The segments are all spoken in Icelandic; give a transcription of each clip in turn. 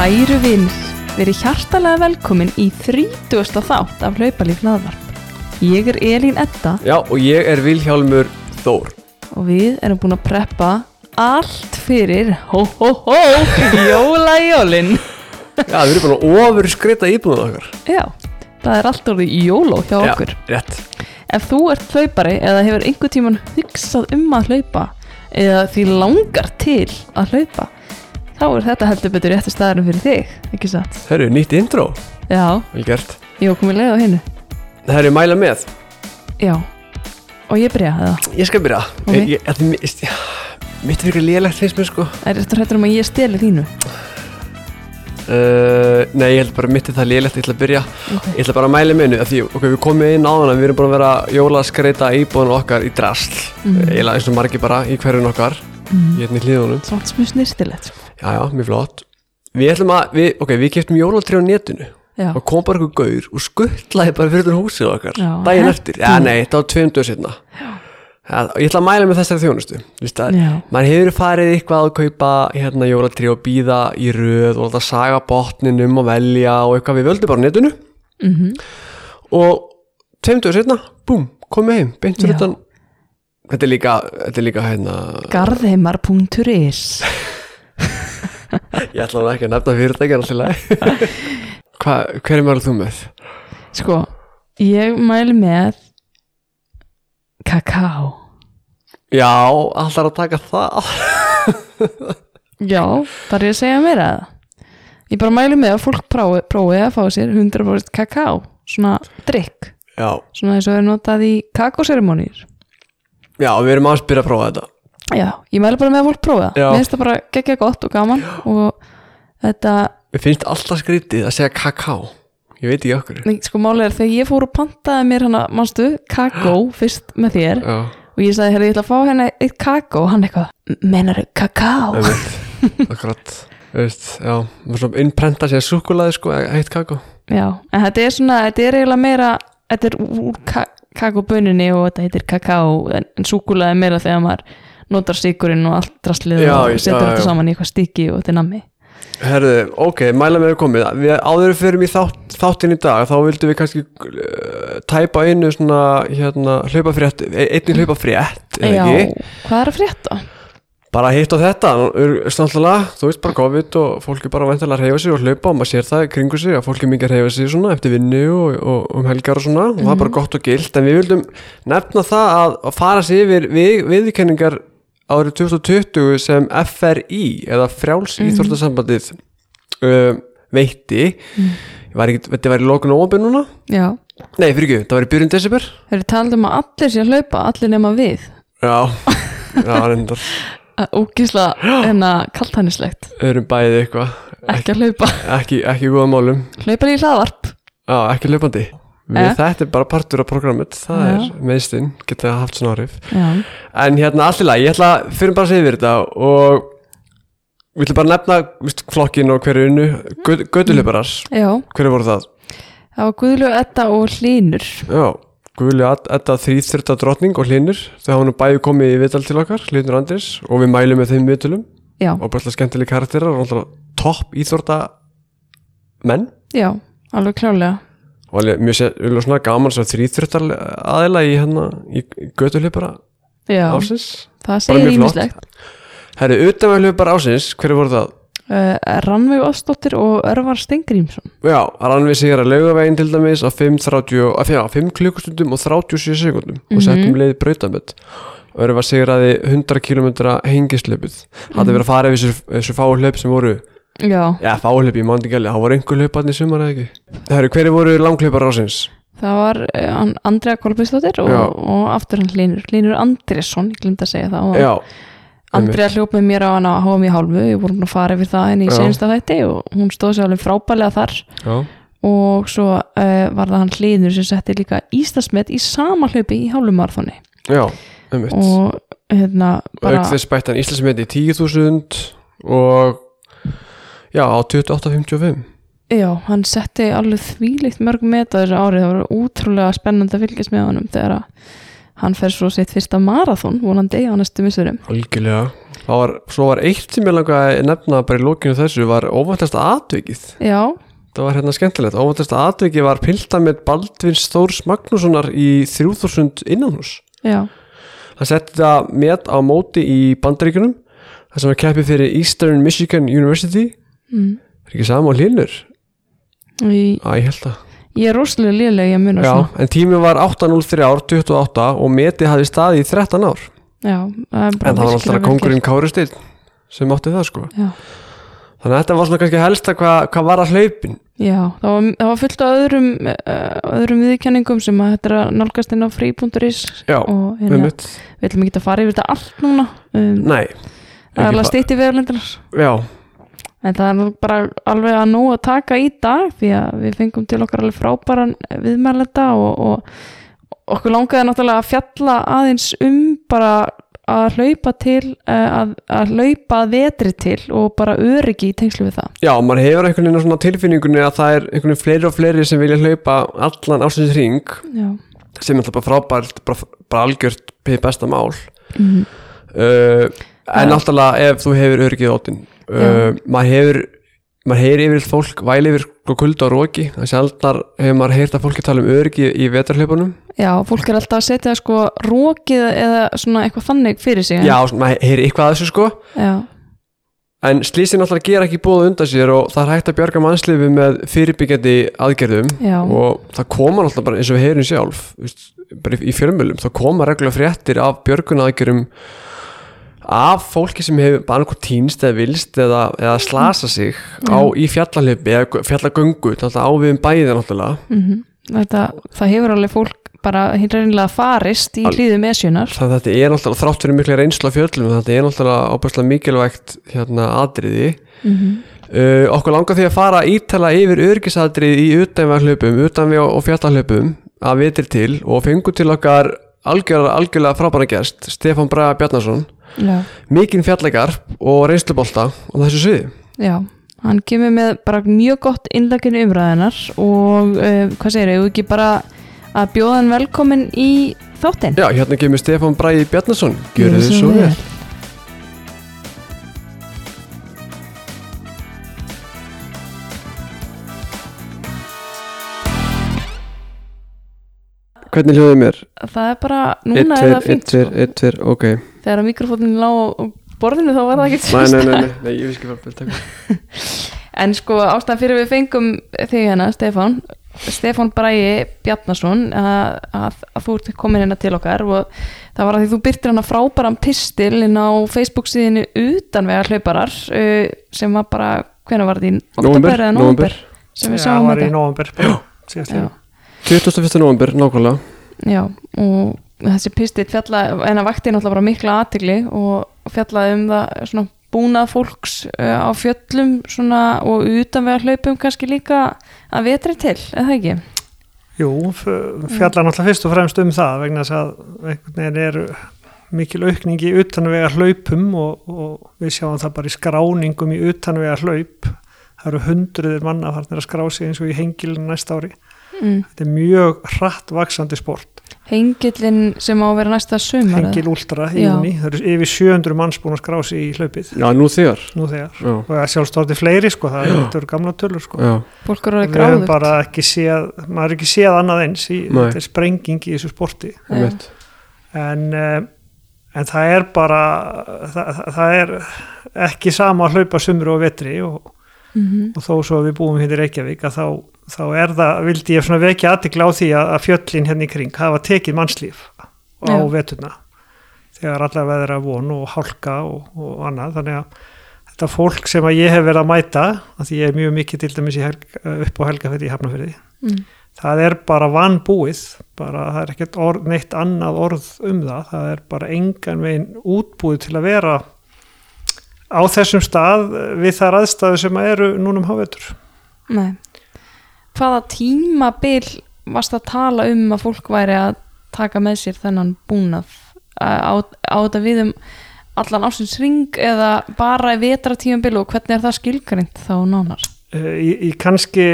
Kæru vinnir, verið hjartalega velkomin í 30. þátt af hlaupalíf hlaðvarp. Ég er Elín Edda Já, og ég er Vilhjálmur Þór og við erum búin að preppa allt fyrir hó hó hó jólajólin. Já, við erum búin að ofur skreita íbúðum okkar Já, það er allt orðið jóló hjá okkur. Já, rétt Ef þú ert hlaupari eða hefur einhver tíman hugsað um að hlaupa eða því langar til að hlaupa þá er þetta heldur betur réttu staðarum fyrir þig, ekki satt? Eru nýtt intro, Já, vel gert ég var komið leið á hinnu. Það eru mæla með Já, og ég byrja það. Ég skal byrja Ok. ég, ég, ég, ég, ég, Mitt fyrir lélegt finnst mér sko Er þetta hrættur um að ég steli þínu? uh, Nei, ég held bara mitt er það lélegt Ég ætla að byrja Okay. Ég ætla bara að mæla með hennu Því ok, við komum inn á hana Við erum búin að vera jólaskreita íbúðun okkar í drasl mm. Eila eins og margir bara í hverjun okkar Mm. Í hérna í hlýðunum Svona smur snirtilegt sko. Já, já, mjög flott. Við ætlum að, við, ok, við keftum jólatrí á netinu. Já, og kom bara eitthvað gaur og skuttlaði bara fyrir þetta húsið okkar. Daginn eftir, já nei, þetta var tveim döð setna ja, ég ætla að mæla með þessari þjónustu. Maður hefur farið eitthvað að kaupa hérna jólatrí og býða í röð og láta saga botninum og velja og eitthvað, við völdum bara netinu. Mm og tveim döð setna, búm, komið heim beint fyrir utan. Þetta er líka, þetta er líka hérna garðheimar.is ég ætla nú ekki að nefna fyrirtækja alltaf leið Hva, hver er maður þú með? Sko, ég mæli með kakao. Já, alltaf að taka það? Já, þar er að segja mér að? Ég bara mæli með að fólk prófi, prófi að fá sér 100% kakao Svona drikk Já, Svona eins og er notað í kakóseremonýr já, við erum aðeins byrja að prófa þetta Já, ég mæli bara með að fólk prófi það. Mér finnst það bara geggja gott og gaman Og þetta, Mér finnst alltaf skrítið að segja kakao. Ég veit ekki okkur nei, sko máli er þegar ég fór og pantaði mér hana, manstu, kakó fyrst með þér Já, og ég sagði, herri, ég ætla að fá henni eitt kakó. Og hann eitthvað, menar kakó einmitt. Akkurat. Veist, já, maður svona innprenta sér súkulaði sko, heitt kakao já, en þetta er svona, þetta er eiginlega meira þetta er úr ka kakóböninni og þetta heitir kakó en, en súkulaði meira þegar maður notar sigurinn og allt drastlið Já, og já, setur já, þetta já. saman í eitthvað stykki og þetta er nammi. Herðu, ok, mæla með er komið. Við áður fyrir í þátt, þáttin í dag þá vildum við kannski uh, tæpa einu svona, hérna, hlaupafrétt einnig hlaupafrétt, já, eða ekki? hvað er að frétta? bara hitt á þetta, stannlega þú veist bara COVID og fólk er bara vantilega að reyfa sig og hlaupa og maður sér það kringu sig að fólk er mikið að reyfa sig svona eftir vinnu og, og um helgar og svona. Og það er bara gott og gilt. En við vildum nefna það að, að fara sig yfir við, viðkenningar árið 2020 sem FRI eða Frjáls Íþórtasambandið uh, veitti. Ég var ekki, þetta var í lokun og opið núna? Já, nei, fyrir ekki, það var í byrjun desember. Þeir eru talað um að allir sé að hlaupa allir nema við. Já, já, reyndar. Ógísla en að kaltænislegt erum bæðið eitthvað. Ekki að hlaupa, ekki, ekki góða málum. Hlaupa í hlaðvarp. Já, ekki hlaupandi Við, Eh? Þetta er bara partur af programmet Það Já. er meðstinn, geta haft svona já, En hérna allt í lagi, ég ætla fyrir bara að segja yfir þetta Og við ætlum bara að nefna víst, flokkin og hverju unnu. Götuleiparar, já. Hverju voru það? það var Guðlu, Edda og Hlínur Já, Guðli Edda þrýþrita drottning og hlinur Þau hafa nú bæði komið í vital til okkar Hlinur Andris og við mælum með þeim vitalum Og bara skemmtileg karakterar Og alltaf topp íþórta menn já, alveg klálega og alveg mjög sér, svona gaman svo þrýþröttar aðeila í hérna í götuhlipara já, ásins það segir ímislegt Herri, utan að hlipara ásins, hverju voru það? uh, Rannveig Ostóttir og Örvar Stengrímsson Já, hann við sigur að laugavegin til dæmis á 5, að, já, 5 klukkustundum og 37 sekundum og settum leið brautamönd og eru að sigur að 100 km hengislöpuð. Það er verið að fara yfir þessu, fáu hlaup sem voru já, já, fáu hlaup, ég mándi ekki alveg, það voru einhver hlauparni sumar eða ekki? Herri, hverju voru langhlaupar ásins? það var uh, Andrea Kolbjörnsdóttir og, og aftur hann Hlínur Hlínur Andresson, ég glemt að segja það. Og Já, Andrea hljóp með mér á hana á HM í hálfu. Við vorum búin að fara yfir það henni í sensta þætti og hún stóð sér alveg frábælega þar. Já, og svo uh, var það hann Hlínur sem setti líka Íslandsmet í sama hlaupi í hálfumarþóni já, einmitt. Og hérna bara auk þess bætt hann Íslandsmet í 10.000 og já, á 28.55 Já, hann setti alveg þvílíkt mörg met á þessu árið, það var útrúlega spennandi að fylgjast með honum þegar að hann fer svo sitt fyrsta marathon vonandi á næstu missurum algjörlega, Það var, svo var eitt sem ég langaði að nefna bara í lókinu þessu var óvæntasta atvikið. Já, það var hérna skemmtilegt, óvæntasta atvikið var pilta með Baldvins Þórs Magnússonar í 3000 innanhús já, hann setti það met á móti í bandaríkunum það sem var keppið fyrir Eastern Michigan University mm. er ekki sama á hlinur? Í, Æ, ég held að. Ég er rosalega lélega að muna Já, svona. en tímið var 8.03 ár 28 og metið hafði staðið í 13 ár. Já, það en það var alltaf kongurinn Kári Steinn sem átti það sko. Já, þannig að þetta var svona kannski helsta hvað hva var að hlaupin? Já það, var, það var fullt af öðrum uh, öðrum viðkenningum sem að þetta er að nálgast inn á frí.is og hérna, við ætlum ekki að fara yfir þetta allt núna. Um, Nei, það er alveg stýtt í veðurlendinar já, En það er nú bara alveg að nóg að taka í dag því að við fengum til okkar alveg frábæran viðmælenda og, og okkur langaði náttúrulega að fjalla aðeins um bara að hlaupa til, eh, að, að hlaupa vetri til og bara öryggi í tengslu við það. já, maður hefur einhvern veginn svona tilfinningunni að það er einhvern veginn fleiri og fleiri sem vilja hlaupa allan ásins ring Já. sem er alltaf bara frábært bara, bara algjört besta mál Mm uh, en náttúrulega ef þú hefur öryggið ótin uh, maður hefur maður heyri yfir fólk væli yfir kulda og róki það sjaldnar hefur maður heyrt að fólki tala um öryggi í vetarhlaupunum Já, fólk er alltaf að setja sko rókið eða svona eitthvað þannig fyrir sig. já, svona, maður heyri eitthvað að þessu sko. Já, en slísin náttúrulega gera ekki búið undan sér og það er hægt að bjarga mannslífi með fyrirbyggjandi aðgerðum. Já, og það koma náttúrulega bara eins og við heyrum sjálf bara í- í fjölmjölum það koma reglulega fréttir af björgunaðgerðum af fólki sem hefur bara einhver týnst eða vilst eða, eða slasa sig á í fjallalöpi eða fjallagöngu á við um bæði náttúrulega. Mm þetta, það hefur alveg fólk bara hinn reynilega farist í hlýðum esjunar. þetta er náttúrulega þrátt fyrir mikla reynslu af fjöllum þetta er náttúrulega ábærslega mikilvægt hérna atriði. Mm uh, okkur langar því að fara ítala yfir örgisatriði í utanveghlöpum utanveg og fjallahlöpum að vitir til og fengu til okkar algjörlega, algjörlega frábæra gest Stefán Braga Bjarnason. Já. Mikinn fjallagar og reynslubolta á þessu sviði Já, hann kemur með bara mjög gott innlækinu umræðinar og uh, hvað segir ég, ekki bara að bjóða hann velkomin í þáttinn? Já, hérna kemur Stefán Bragi Bjarnason Gjörðu þið svo vel Hvernig hljóðið mér? Það er bara, 1, núna 2, er það 1, fínt 2, sko. 1, 2, ok Þegar mikrofónin lá á borðinu þá var það ekkert Nei, nei, nei, nei, ég veist ekki hvað En sko ástæðan fyrir við fengum þig hérna, Stefán Stefán Bræi Bjarnason að, að, að þú ert komin hérna til okkar og það var að því þú byrtir hana frábæran pistil inn á Facebook síðinu utanvega hlauparar uh, sem var bara, hvenær var þetta? Í oktober eða november sem við Já, sáum var í þetta november síðast Já. 21. november, nákvæmlega. Já, og þessi pistill fjalla, en að vakti náttúrulega bara mikla aðtigli og fjallaði um það svona búnað fólks uh, á fjöllum svona og utanvega hlaupum kannski líka að vetri til, eða ekki? Jú, f- fjallar náttúrulega fyrst og fremst um það vegna þess að einhvern veginn er mikil aukning í utanvega hlaupum og, og við sjáum það bara í skráningum í utanvega hlaup það eru hundruðir manna að skrá sig eins og í hengilin næsta ári Mm. þetta er mjög hratt vaksandi sport Hengillin sem á að vera næsta sumar eða? hengil últra í Já. júni, það eru yfir 700 manns búin að skrá sig í hlaupið. Já, nú þegar. Nú þegar. Og það sjálfstorti fleiri sko, það eru gamla tölur sko. Fólk eru að ekki séð maður er ekki séð annað eins í, þetta er sprenging í þessu sporti. En, eh, en það er bara það, það- er ekki sama að hlaupa sumru og vetri og, mm og þó svo að við búum hérna í Reykjavík að þá, þá er það, vildi ég svona vekja aðtikla á því að, að fjöllin hérna í kring hafa tekið mannslíf á Já. veturna þegar allar veður að von og hálka og, og annað þannig að þetta fólk sem að ég hef verið að mæta að því ég er mjög mikið til dæmis helg, upp á helgafyrði í Hafnafyrði mm. það er bara vanbúið bara það er ekkert orð, neitt annað orð um það, það er bara engan veginn útbúið til að vera á þessum stað við þar aðstæðu sem eru núna um hávetur Nei Hvaða tímabil varst að tala um að fólk væri að taka með sér þennan búnað? Á, á þetta við um allan ásins ring eða bara vetratímabil og hvernig er það skilgrind þá nánar? Eh, í, í kannski,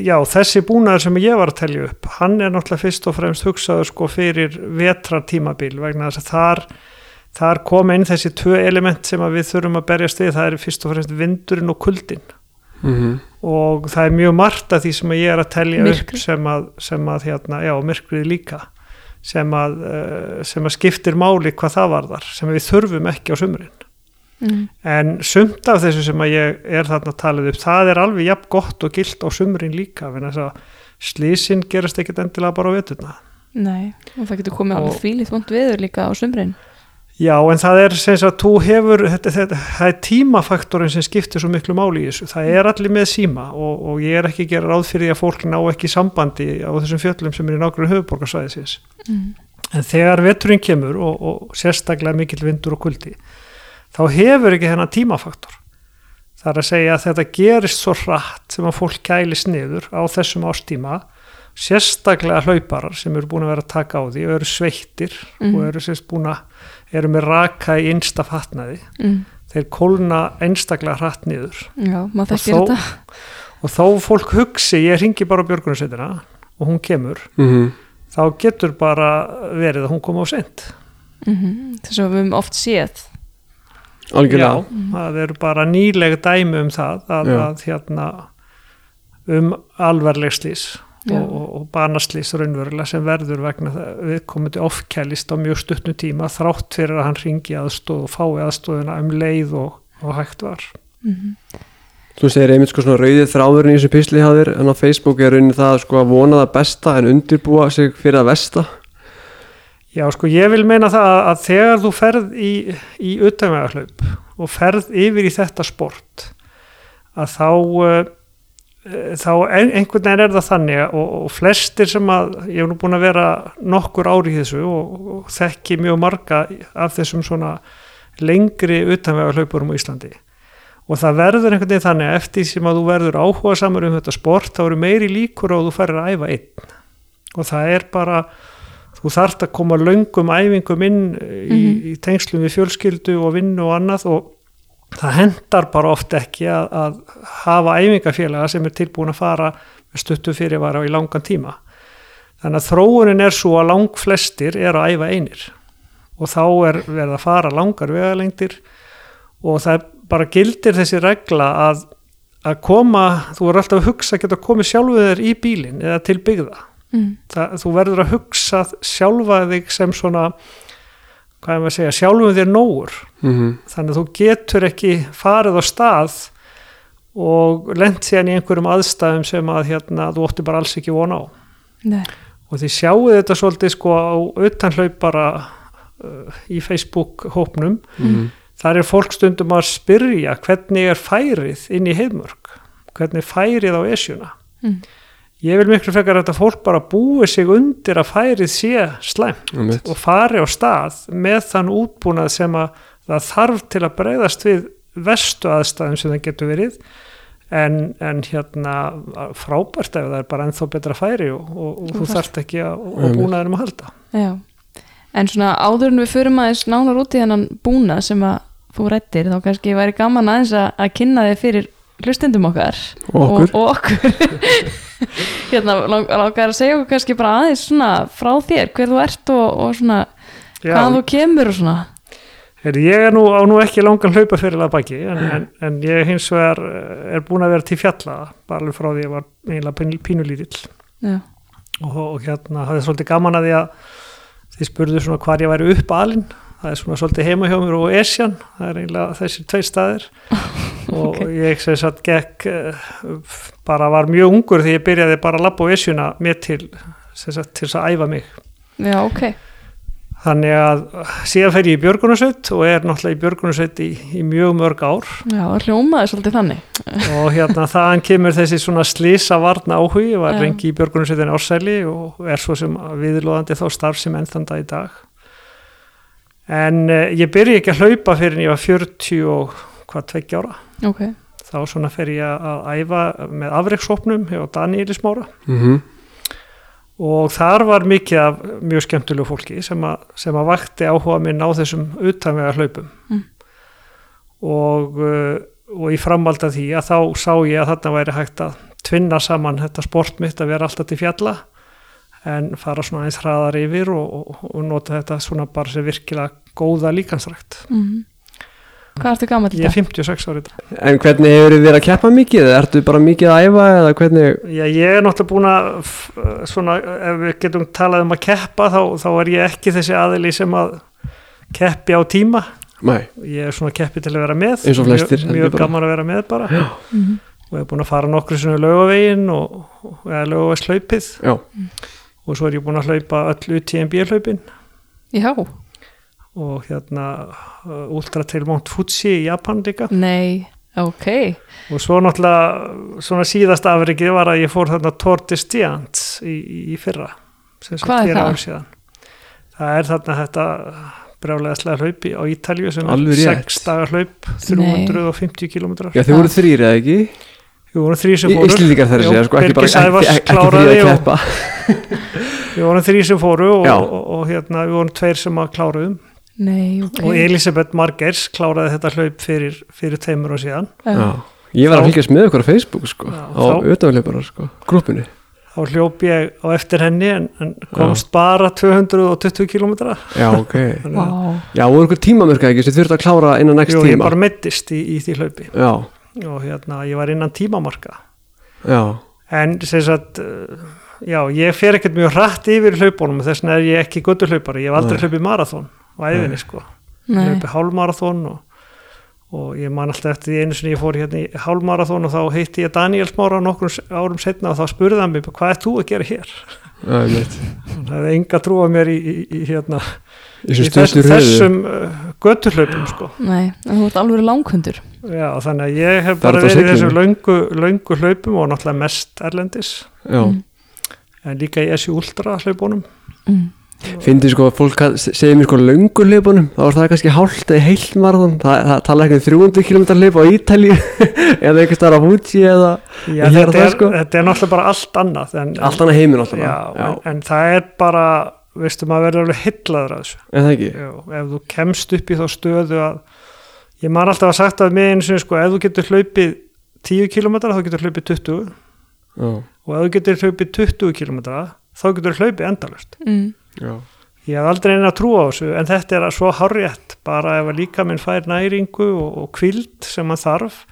já þessi búnaður sem ég var að telja upp, hann er náttúrulega fyrst og fremst hugsaður sko fyrir vetratímabil vegna þess að þar þar kom inn þessi tvö element sem við þurfum að berjast við, það er fyrst og fremst vindurinn og kuldin mm og það er mjög margt af því sem ég er að telja Myrkrið. upp sem að, sem að hérna, já, myrkrið líka sem að, uh, sem að skiptir máli hvað það varðar, sem við þurfum ekki á sumrin mm. en sumt af þessu sem að ég er þarna að tala upp, það er alveg jafn gott og gilt á sumrin líka vegna þess að slísin gerast ekkit endilega bara á veturna Nei, og það getur komið Og- alveg þvílið vond veður líka á sumrin Já, en það er sem sagt, þú hefur, þetta, þetta, það er tímafaktorin sem skiptir svo miklu máli í þessu. Það er allir með síma og, og ég er ekki að gera ráð fyrir því að fólk ná ekki sambandi á þessum fjöllum sem er í nákvæmlega höfuborgarsvæðisins. mm. En þegar veturinn kemur og, og sérstaklega mikill vindur og kuldi, þá hefur ekki þennan tímafaktor. Það er að segja að þetta gerist svo hratt sem að fólk kælis niður á þessum ástíma, sérstaklega hlauparar sem eru búin að vera að taka á því og eru sveittir Mhm. og eru sérst búin að eru með raka í einsta fatnaði. Mm. þeir kólna einstaklega hratt niður. Já, maður þekkir þetta. og þá fólk hugsi, ég ringi bara björgunarsveitina og hún kemur -hmm. þá getur bara verið að hún koma á sent mm þess að við höfum oft séð. Algjörlega. Já, það eru bara nýleg dæmi um það að, að hérna um alvarleg slís. Og, og, og banaslís raunverulega sem verður vegna viðkomandi ofkælist á mjög stuttnu tíma þrátt fyrir að hann ringi aðstóð og fái aðstóðina um leið og, og hægt var. Mm Þú segir einmitt sko svona rauðið þráðurinn í þessu písli hafðir en á Facebook er raunin það sko að vona það besta en undirbúa sig fyrir það versta. Já, sko, ég vil meina það að, að þegar þú ferð í, í utanvegarhlaup og ferð yfir í þetta sport að þá uh, þá ein, einhvern veginn er það þannig og, og flestir sem að ég hef nú búin að vera nokkur ári í þessu og, og þekki mjög marga af þessum svona lengri utanvegarhlaupurum á Íslandi og það verður einhvern veginn þannig að eftir sem að þú verður áhuga samar um þetta sport þá eru meiri líkur að þú ferir að æfa einn og það er bara þú þarft að koma löngum æfingum inn í, Mhm. í tengslum við fjölskyldu og vinnu og annað og það hendar bara oft ekki að, að hafa æfingafélaga sem er tilbúin að fara með stuttu fyrirvara og í langan tíma þannig að þróunin er svo að lang flestir er að æfa einir og þá er verið að fara langar vegalengdir og það bara gildir þessi regla að, að koma, þú er alltaf að hugsa að geta komið sjálfuð þér í bílinn eða til byggða mm. það, þú verður að hugsa sjálfa þig sem svona hvað er maður að segja, sjálfum þér nógur. Mm þannig að þú getur ekki farið á stað og lent síðan í einhverjum aðstæðum sem að hérna, þú ótti bara alls ekki vona á. Nei, og þið sjáu þetta svolítið sko á utanhlaupara uh, í Facebook hópnum. -hmm. þar er fólk stundum að spyrja hvernig er færið inn í heimörk hvernig er færið á esjuna? Mm. Ég vil miklu frekar að þetta fólk bara búi sig undir að færið sé slæmt Einmitt. og fari á stað með þann útbúnað sem að það þarf til að breyðast við vestu aðstæðum sem það getur verið en, en hérna frábært ef það er bara ennþá betra færi og, og, og þú þarft- ekki að, Einmitt. búnaðinum að halda Já, en svona áður en við förum aðeins nánar út í hennan búna sem að þú rættir, þá kannski væri gaman aðeins að, að kynna þig fyrir hlustendum okkar og okkur. og, og okkur. Hérna lang, langar að segja okkur kannski bara aðeins svona frá þér, hver þú ert og, og svona hvaðan þú kemur og svona. Heyri, ég er nú, á nú ekki langan hlaupa fyrir að baki en, en, en ég hins vegar eh, er búin að vera til fjalla bara alveg frá því að ég var eiginlega pínu- pínulítill Já, og, og hérna hafði svolítið gaman að því að þið spurðu svona hvar ég væri upp alinn það er svona svolítið heima hjá mér og Esjan það er eiginlega þessir tveir staðir. Og Ok. ég sem sagt gekk eh, bara var mjög ungur því ég byrjaði bara að labba á Esjuna mér til sem sagt til að æfa mig. Já ok. Þannig að síðan fer ég í Björgunarsveit og er náttúrulega í Björgunarsveit í, í mjög mörg ár. Já, hljómaði svolítið þannig. Og hérna þaðan kemur þessi svona slísa varna áhugi, var Já. lengi í Björgunarsveitin ársæli og er svo sem viðlóðandi þá starf sem enn þann dag í dag en uh, ég byrja ekki að hlaupa fyrir en ég var 40 og hvað tveggja ára. Ok, þá svona fer ég að æfa með afreiksóknum hjá Daníeli Smára. Mm og þar var mikið af mjög skemmtilegu fólki sem að, sem að vakti áhuga minn á þessum utanvega hlaupum. Mm. og, uh, og í framvalda því að þá sá ég að þarna væri hægt að tvinna saman þetta sport mitt að vera alltaf til fjalla en fara svona eins hraðar yfir og, og, og nota þetta svona bara sem virkilega góða líkansrækt mm. Hvað ertu gammal ég er þetta? 56 árið En hvernig hefur þið verið að keppa mikið? eða Ertu bara mikið að æfa eða hvernig? Já, ég er náttúrulega búin að f- svona, ef við getum talað um að keppa þá, þá er ég ekki þessi aðili sem að keppi á tíma Nei, ég er svona keppi til að vera með Eins og flestir, mjög, mjög gaman að vera með bara Já. Mm. og ég er búin að fara nokkru sinni laugavegin og, og eða laugavegis hlaupið já, og svo er ég búin að hlaupa öll UTMB hlaupin. Já, og hérna uh, Ultra Trail Mount Fuji í Japan líka. Nei, ok. Og svo náttúrulega svona síðast afrikið var að ég fór þarna Tour de Stiants í, í fyrra Hvað er það? það er þarna þetta brjálega slega hlaupi á Ítalju sem Alveg er rétt. 6 dagar hlaup 350 kilometrar já þið voru þrýr eða ekki? Við vorum þrý sem fóru. Íslendingar þar að segja, sko, ekki bara ekki, ekki, þrýr að og- keppa. Við vorum þrý sem fóru og, Já. og, og, hérna við vorum tveir sem að kláruðum. Nei, ok. Og Elisabeth Margers kláraði þetta hlaup fyrir, fyrir tveimur og síðan. Já, ég var að fylgjast með okkur á Facebook sko, Já, á utanleipara sko, grúpunni þá hljóp ég á eftir henni en, en komst bara 220 kilometra Já, ok. Þannig Vá, Já, voru ykkur tímamörka ekki sem þurfti að klára innan next jú, ég tíma? bara mettist í, í því hlaupi. Já, og hérna ég var innan tímamarka. Já, en sem sagt uh, já, ég fer ekkert mjög hratt yfir hlaupunum þess vegna er ég ekki guttur hlaupari. Ég hef aldrei hlaupið marathón á æfinni sko. Nei. hlaupið hálfmarathón og, og ég man alltaf eftir því einu sinni ég fór hérna í hálfmarathón og þá heitti ég Daniel Smára nokkrum s- árum setna og þá spurði hann mig hvað er þú að gera hér? hann hefði enga trúa mér í, í, í hérna þess, þessum uh, götturhlaupum sko. Nei, en þú ert alveg langhundur. Já þannig að ég hef bara verið í þessum löngu, löngu hlaupum og náttúrulega mest erlendis. Já, Mm. en líka í SU Ultra hlaupunum. Mm. fyndi sko að fólk segir mér sko lönguleipunum þá er það kannski hálft eða heilt marathon. Það, það tala ekki um 300 km hlaup á Ítalíu eða einhvers staðar á Fuji eða já, er þetta, það, er, sko. þetta er náttúrulega bara allt annað en, allt annað heiminn alltaf já, já. En, en það er bara veistu maður verður alveg hillaður að þessu. En það ekki? Já, ef þú kemst upp í þá stöðu að ég man alltaf að sagt að með einu sinni sko, ef þú getur hlaupið 10 km þá getur hlaupið 20 já, og ef þú getur hlaupið 20 km þá getur hlaupið endalust Mm. já, ég hef aldrei einn að trúa á þessu en þetta er svo harriðt bara ef að líka minn fær næringu og, og kvild sem hann þarf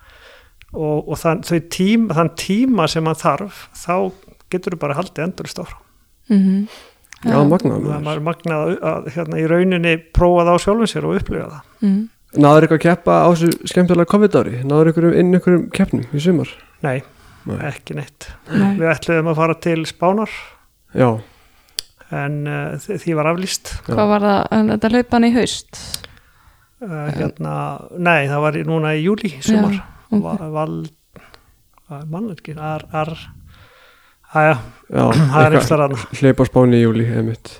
og, og þann, tíma, þann tíma sem hann þarf þá getur þú bara haldið endalust áfram. Mm já, magnað það er magnað að, hérna, í rauninni prófa það á sjálfum sér og upplifa það mm. náður eitthvað að keppa á þessu skemmtilega COVID-ári náður eitthvað inn einhverjum keppnum í sumar nei, Nei. ekki neitt Nei. við ætluðum að fara til Spánar já, en uh, því var aflýst Já. Hvað var það, en þetta hlaupan í haust uh, hérna, nei það var núna í júli sumar Já, ok. Va- val mann ekki, ar, ar já það er rann hlaup á spáni í júli einmitt.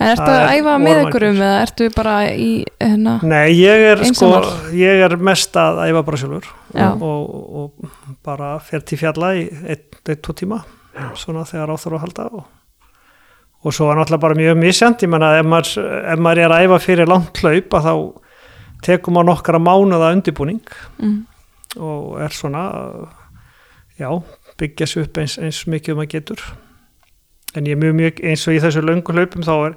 En ertu að æfa með margir. eða ertu bara í hérna nei, ég er sko Einsamall. ég er mest að æfa bara sjálfur Já. og, og bara fer til fjalla í einn, tvo tíma svona þegar áþur að halda og, og svo er náttúrulega bara mjög misjant ég menna ef maður, ef maður er að æfa fyrir langt hlaup að þá tekum maður nokkara mánuða undirbúning mm. og er svona já, byggja sér upp eins, eins mikið um að getur. En ég er mjög mjög eins og í þessu löngu hlaupum þá er,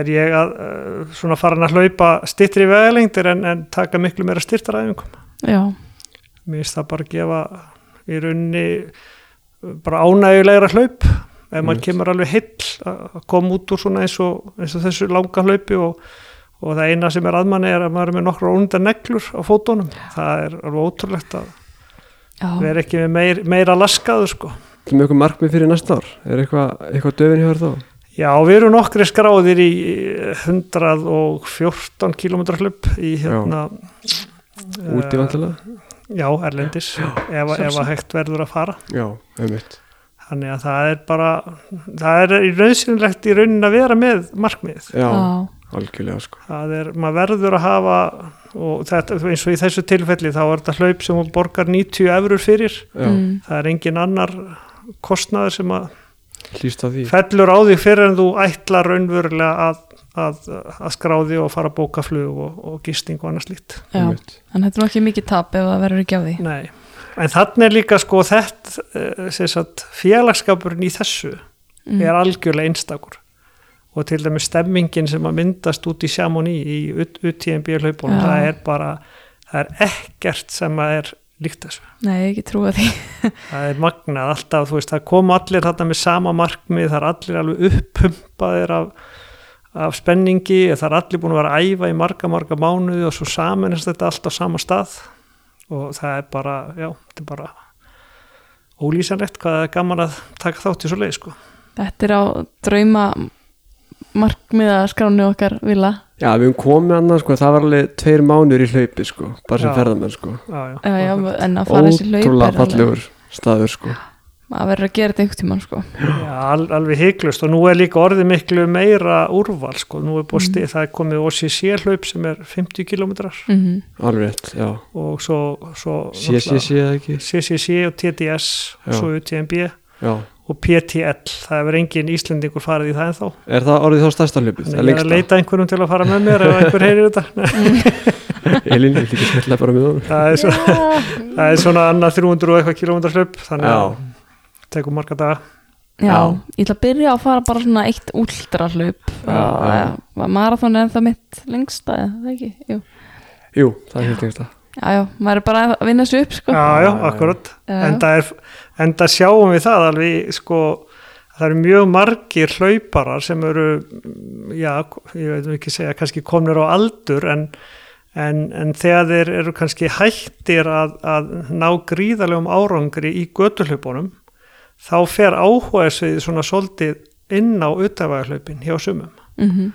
er ég að uh, svona farin að hlaupa stittri vegalengdir en, en taka miklu meira styrtaræfingum Já, mér finnst það bara að gefa í rauninni uh, bara ánægulegra hlaup. Ef maður Einmitt. kemur alveg heill að að koma út úr svona eins og, eins og þessu langa hlaupi og, og það eina sem er aðmanni er að maður er með nokkra ónundar neglur á fótunum. Það er alveg ótrúlegt að já. vera ekki með meir, meira laskaðu sko. Það með eitthvað markmið fyrir næsta ár? Er eitthvað, eitthvað döfin hjá þér þá? Já, við erum nokkri skráðir í 114 km hlaup í hérna úti eh, vantilega Já, Erlendis ef, ef að hægt verður að fara. Já, einmitt. Þannig að það er bara það er í rauðsynlegt í raunin að vera með markmið já, Já. algjörlega sko. Það er, maður verður að hafa og þetta, eins og í þessu tilfelli þá er þetta hlaup sem hún borgar 90 eurur fyrir já, Mm. það er engin annar kostnaður sem að að fellur á því fyrir en þú ætlar raunverulega að, að, að skráði og fara að bóka flug og, og gisting og annars lít Já. einmitt. En þetta er ekki mikið tap ef það verður ekki á því Nei. en þannig er líka sko þetta eh, sem sagt, félagskapurinn í þessu Mm. er algjörlega einstakur og til dæmis stemmingin sem að myndast út í Chamonix í UTMB hlaupunum, Já. það er bara það er ekkert sem að er líkt þessu Nei, ekki trúa því það er magnað alltaf, þú veist, það kom allir þarna með sama markmið, það er allir alveg uppumpaðir af, af spenningi, það er allir búin að vera að æfa í marga, marga mánuði og svo samanist þetta allt á sama stað og það er bara, já, þetta er bara ólýsanlegt hvað það er gaman að taka þátt í svo leið, sko. Þetta er á drauma markmiða skránu okkar vila Já, við höfum komið annað, sko, það var alveg tveir mánur í hlaupi, sko, bara sem Já. ferðamenn, sko. Já, já, já, já, en að fara þessi hlaup Ótrúlega er alveg- fallegur staður, sko. maður verður að gera þetta einhvern tímann sko. Já, al, alveg hygglust og nú er líka orðið miklu meira úrval sko, nú er búið stið, það er komið OCC hlaup sem er 50 kilometrar mm Alveg rétt, já. og svo, svo sé, eða ekki? CCC og TDS Já. svo UTMB Já. Og PTL, það hefur engin Íslendingur farið í það ennþá Er það orðið þá stærsta hlupið? Þannig ég er að leita einhverjum til að fara með mér ef einhver heyrir þetta Nei, Elín, vil ekki smetla bara með honum? það, er svo, það er svona annað 300 og eitthvað kilometrar hlaup þannig að Já. tekum marga daga já, Já. ég ætla að byrja að fara bara svona eitt Já, já. marathon er það mitt lengsta eða það ekki, jú Jú, það er helt lengst að. Já, já, maður er bara að vinna þessu upp sko. Já, já, Já, já. akkurat Já. enda, er, enda sjáum við það alveg sko, það eru mjög margir hlauparar sem eru já, ég veit ekki segja kannski komnir á aldur en, en, en þegar þeir eru kannski hættir að, að ná gríðalegum árangri í götuhlaupunum þá fer áhuga svið svona svolítið inn á utafæðarhlaupin hjá sumum. Mm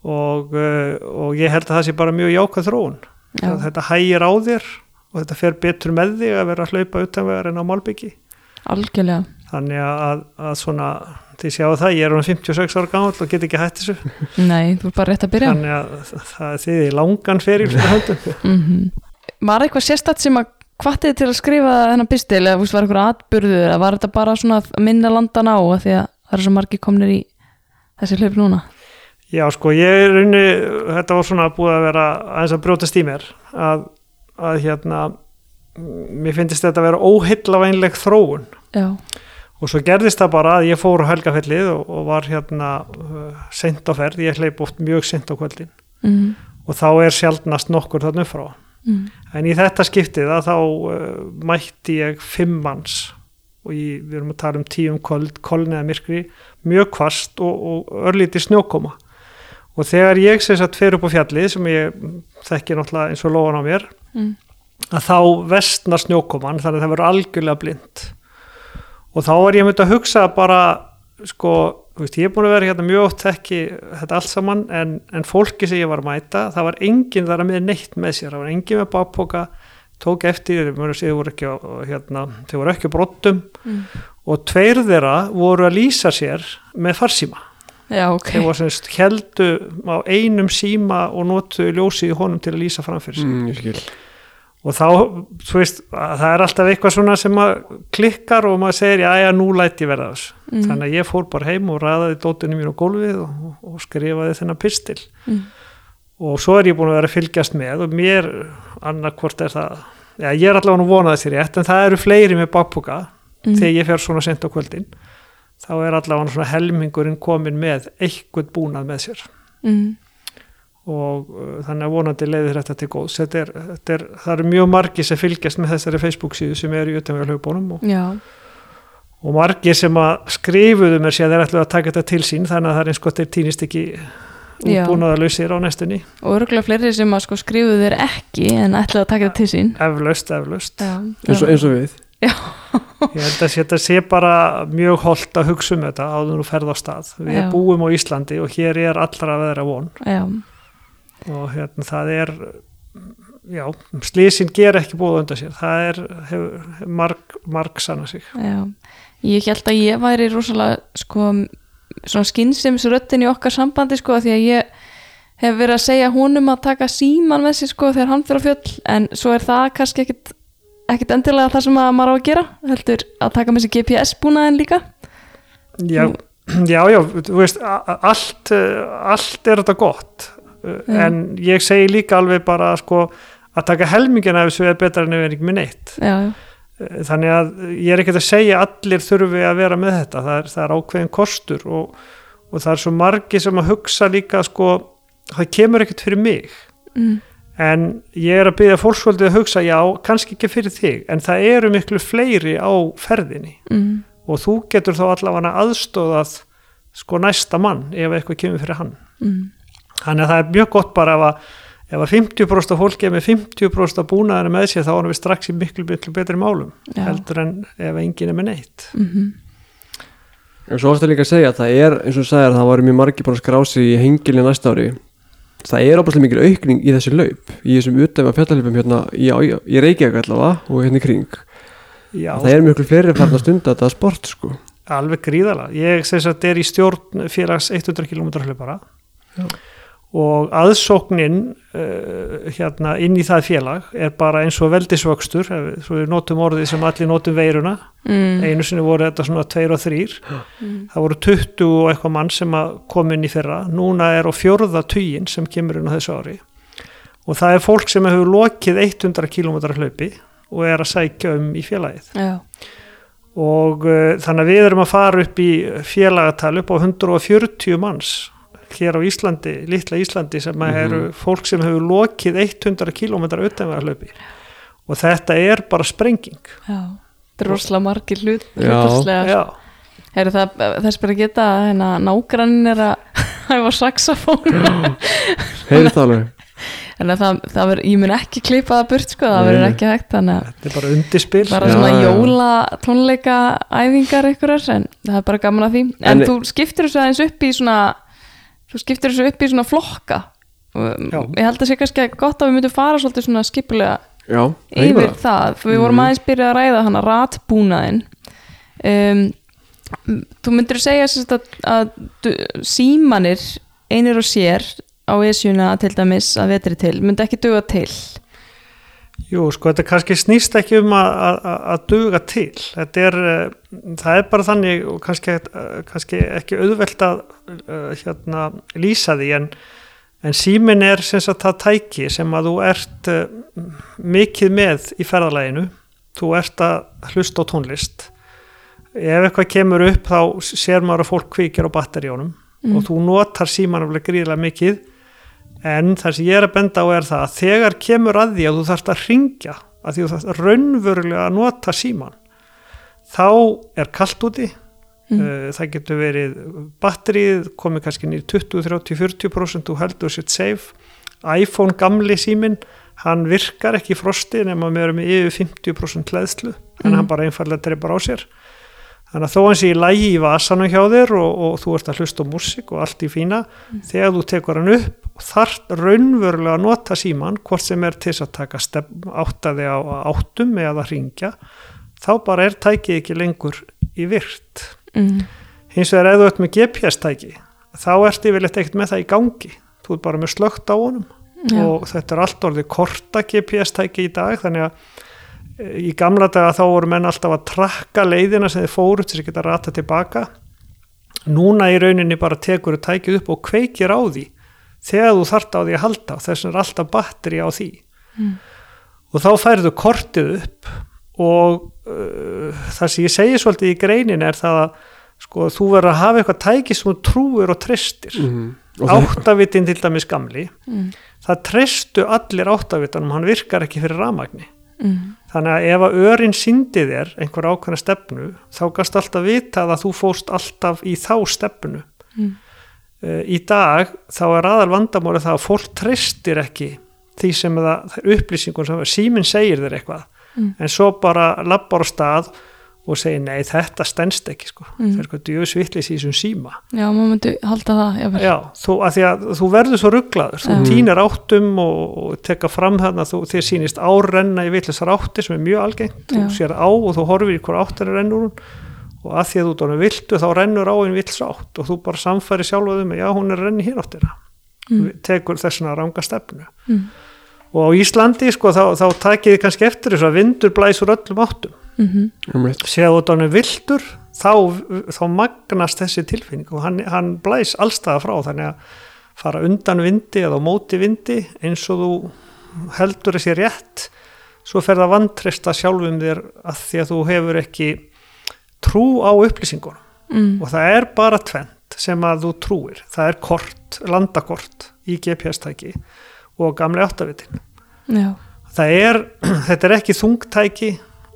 og, uh, og ég held að það sé bara mjög jákvæð þróun. Já. þetta hægir á þér og þetta fer betur með þig að vera að hlaupa utanvegar en á Malbyggi algjörlega. Þannig að, að svona þið sjáu það, ég er hann 56 ára gamall og get ekki hætt þessu. Nei, þú er bara rétt að byrja. Þannig að það er þið í langan fyrir höndum mm Var eitthvað sérstætt sem að hvattið til að skrifa þennan pistil eða var eitthvað atbyrður eða var þetta bara svona að minna landan á að því að það eru svo margir komnir í þessi hlaup núna? Já sko, ég er unni, þetta var svona búið að vera aðeins að brjótast í mér að, að hérna mér finnst þetta að vera óheillavænleg þróun. Já, og svo gerðist það bara að ég fór á helgafellið og, og var hérna uh, sent á ferð, ég hleyp oft mjög sent á kvöldin. Mm. og þá er sjaldnast nokkur þarna frá Mm. en í þetta skiptið að þá uh, mætti ég fimm manns. Og í, við erum að tala um tíum kold, kolniða myrkri, mjög kvast og, og örlítið snjókoma. Og þegar ég sem sagt fer upp á fjallið sem ég þekki náttúrulega eins og lóan á mér Mm. Að þá vestnar snjókoman þannig að það verður algjörlega blind. Og þá er ég myndi að hugsa bara sko, veist, ég er búin að vera hérna mjög oft þekki þetta allt saman en, en fólki sem ég var að mæta, það var enginn þar með neitt með sér, það var enginn með bakpoka tók eftir, að þau voru ekki hérna, þau voru ekki brottum. Mm. og tveir þeirra voru að lýsa sér með farsíma. Já, ok. Þeir voru semst heldu á einum síma og notu ljósið í honum til að lýsa framfyrir sig. Mm. Og þá, þú veist, að það er alltaf eitthvað svona sem klikkar og maður segir, já, já, nú læt ég verða þess Mm. þannig að ég fór bara heim og ræðaði dótinu mín á gólfið og, og skrifaði þennan pistil Mm. og svo er ég búin að vera að fylgjast með og mér, annarkvort er það já, ég er allavega nú vonaði þér rétt en það eru fleiri með bakpuka Mm. þegar ég fer svona sent á kvöldin þá er allavega svona helmingurinn komin með eitthvað búnað með sér mm. Og uh, þannig að vonandi leiðir þetta til góðs. Þetta er, þetta er, það eru mjög margi sem fylgjast með þessari Facebook síðu sem eru í utanvega hlaupbónum og, og margi sem að skrifuðu mér sér að þeir ætlu að taka þetta til sín þannig að það er eins gott þeir týnist ekki útbúnaða lausir á næstunni. Og örgulega fleiri sem að sko skrifuðu þér ekki en ætlaðu að taka þetta til sín. Eflaust, eflaust. Eins og, eins og við. ég held að þetta sé bara mjög holdt að hugsa um þetta áður nú ferð á stað. Við Já. búum á Íslandi og hér er allra að vera von. Já, og hérna það er já, slísin ger ekki búið undan sér. Það er hefur, marg, marg sanna sig. Já. Ég held að ég væri rosalega sko svona skynnsemsröttin í okkar sambandi sko því að ég hef verið að segja honum að taka síman með sér sko þegar hann fyrir á fjöll. En svo er það kannski ekkit, ekkit endilega það sem að maður á að gera heldur að taka með sér GPS búnaðin líka. Já, já, já, þú veist, allt, eh, allt er þetta gott, Já. en ég segi líka alveg bara sko að taka helmingina ef þessu er betra en ef er ekki með neitt. Já, já, Eh, þannig að ég er ekkert að segja allir þurfi að vera með þetta það er, það er ákveðin kostur og, og það er svo margi sem að hugsa líka sko, það kemur ekkert fyrir mig mm. en ég er að byggja fólksvöldið að hugsa já, kannski ekki fyrir þig en það eru miklu fleiri á ferðinni Mm. og þú getur þá allavega aðstóðað sko næsta mann ef eitthvað kemur fyrir hann Mm. Þannig að það er mjög gott bara ef að, ef að 50% af fólki er með 50% af búnaðinu með sér þá erum við strax í miklu, miklu betri málum Já. heldur en ef enginn er með neitt Mhm. En svo varstu líka að segja að það er, eins og þú sagðir, það var mjög margir búin að skrá sig í hengilin næsta ári. Það er opaslega mikil aukning í þessu laup, í þessum utdæma fjallalöpum hérna í, í, Reykjavík allavega og hérna í kring. Já, Það er mjög fleiri farin að stunda þetta sport sko. alveg gríðalega ég sem sagt er í stjórn félags 100 km hlaupara Já. Og aðsóknin uh, hérna inn í það félag er bara eins og veldisvöxtur svo við notum orðið sem allir notum veiruna. Mm. einu sinni voru þetta svona 2 og 3 Mm. það voru 20 og eitthvað mann sem að kom inn í fyrra. Núna er á fjórða tugin sem kemur inn á þessu ári. Og það er fólk sem hefur lokið 100 km hlaupi og er að sækja um í félagið. Já. og uh, þannig að við erum að fara upp í félagatal upp á 140 manns hér á Íslandi, litla Íslandi sem Mhm. eru fólk sem hefur lokið 100 km utanvegarhlaupi og þetta er bara sprenging Já. Þetta er rosalega margir hlut, Já. hlutastlega. já, Heru það, þess bara að geta að hérna, nágrannin er að hæfa saxafón. Heyrðu það alveg? en það, það ver, ég mun ekki klippa það burt sko, það verður ekki hægt þannig að þetta er bara undirspil bara svona já. jóla tónleika æfingar einhverjar en það er bara gaman að því en, En- þú skiptir þessu aðeins upp í svona þú skiptir þessu upp í svona flokka. Og Já. ég held að sé kannski gott að við myndum fara svolítið svona skipulega Já, yfir það. Við vorum Mhm. aðeins byrjað að ræða hana ratbúnaðin um, þú myndir segja sagt að, að símanir einir og sér á esjuna til dæmis að vetri til myndi ekki duga til Jú, sko, þetta kannski snýst ekki um að, duga til. Þetta er, uh, það er bara þannig og kannski, uh, kannski ekki auðvelt að uh, hérna, lýsa því en, en símin er sem sagt það tæki sem að þú ert mikið með í ferðalæginu. Þú ert að hlusta á tónlist. Ef eitthvað kemur upp þá sér maður að fólk kvikir á batteríunum og þú notar síman alveg gríðilega mikið en það sem ég er að benda á er það að þegar kemur að því að þú þarfst að ringja að því þú þarfst raunverulega að nota síman þá er kallt úti Mm. uh, það getur verið batterið komið kannski nýr 20, 30, 40% þú heldur sitt safe iPhone gamli símin hann virkar ekki í frosti nema með yfir 50% hlæðslu en Mm. hann bara einfallega dreipar á sér þannig að þó hans í lægi í vasanum hjá þér og, og þú ert að hlusta á músík og allt í fína þegar þú tekur hann upp og þarft raunverulega að nota síman hvort sem er til að taka áttaði á áttum eða ringja þá bara er tækið ekki lengur í virt. Mm. hins vegar þú ert með GPS-tæki þá ert yfirleitt ekkert með það í gangi. Þú ert bara með slögt á honum. Já. og þetta er allt orðið korta GPS-tæki í dag þannig að e, í gamla daga þá voru menn alltaf að trakka leiðina sem þið fóru til þess að geta rata tilbaka. Núna í rauninni bara tekur þú tækið upp og kveikir á því þegar þú þart á því að halda þess vegna er alltaf batteri á því Mm. og þá færðu kortið upp og uh, það sem ég segi svolítið í greinin er það að sko, þú verður að hafa eitthvað tæki sem þú trúir og tristir Mhm. Það- áttavitin til dæmis gamli Mm. það tristu allir áttavitanum hann virkar ekki fyrir ramagni Mm. þannig að ef að örin síndi þér einhver ákveðna stefnu þá gast alltaf vita að þú fóst alltaf í þá stefnu Mm. Í dag þá er aðal vandamáli það að fólk tristir ekki því sem það, það er upplýsingun sem síminn segir þér eitthvað Mm. en svo bara lappar á stað og segir nei þetta stendst ekki sko. Mm. það er eitthvað djöfisvillis í þessum síma Já, maður myndi halda það. Já, þú, að að þú verður svo rugglaður þú Já. týnir áttum og, og teka fram þarna þú, þér sýnist árenna í vitlisar átti sem er mjög algengt, þú Já. sér á og þú horfir í hver áttir er rennur hún og að því að þú dóna viltu þá rennur á einn vils átt og þú bara samfæri sjálfa um já hún er renni hér áttina Mm. tekur þessuna ranga stefnu Mm. og á Íslandi sko þá, þá takið þið kannski eftir þess að vindur blæs úr öllum áttum Mhm. Einmitt. séð þú dóna viltur þá, þá magnast þessi tilfinning og hann, hann blæs allstaða frá þannig að fara undan vindi eða móti vindi eins og þú heldur þessi rétt svo fer það vantrista sjálfum þér að því að þú hefur ekki trú á upplýsingunum. Mm. og það er bara tvent sem að þú trúir. Það er kort, landakort í GPS-tæki og gamli áttavitin já, það er, þetta er ekki þungtæki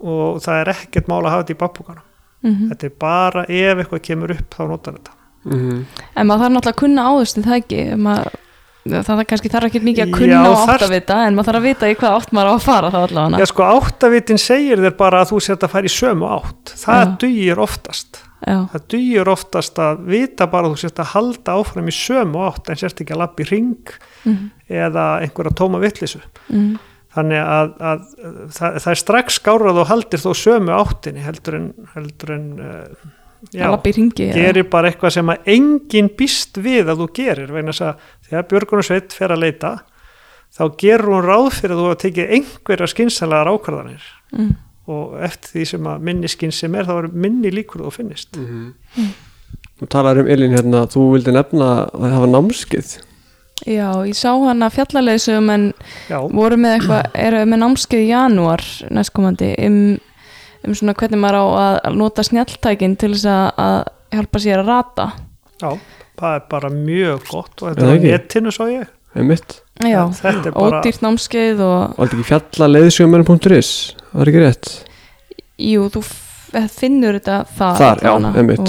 og það er ekkert mál að hafa þetta í babbúkanum. Mm þetta er bara ef eitthvað kemur upp þá notar þetta. Mhm. en maður þarf náttúrulega að kunna áðustu það ekki maður, það kannski þarf ekki mikið að Já, kunna á þarf- áttavita en maður þarf að vita í hvað átt maður á að fara þá allavega. Já sko áttavitin segir þér bara að þú sért að fara í sömu átt. Það Já. dugir oftast. Já, það dugir oftast að vita bara að þú sért að halda áfram í sömu átt en sért ekki að lappa í ring mm, eða einhverja tóma vittlisu mm, þannig að, að, það, það er strax skárað og haldir þó sömu áttinni heldur en, heldur en uh, já, að ringi gerir bara eitthvað sem að enginn býst við að þú gerir vegna þess að þegar Björgunarsveit fer að leita þá gerur hún ráð fyrir að þú hafa tekið einhverja skynsanlegar ákvarðanir. Mm, og eftir því sem að minni skynsem er þá er minni líkur þú finnist. Þú talar um Elín hérna, þú vildi nefna að það var námskið já, ég sá hana fjallarleysum en já, voru með eitthvað, eru með námskeið í janúar næstkomandi um, um svona hvernig maður á að- nota snjalltækin til þess að, að hjálpa sér að rata. Já, það er bara mjög gott og þetta er ekki? netinu svo ég. Já, þetta er bara ódýrt námskeið og þetta ekki fjalla leiðsjóðmenn.is það er ekki rétt? Jú, þú f- finnur þetta þar, þar, já, einmitt.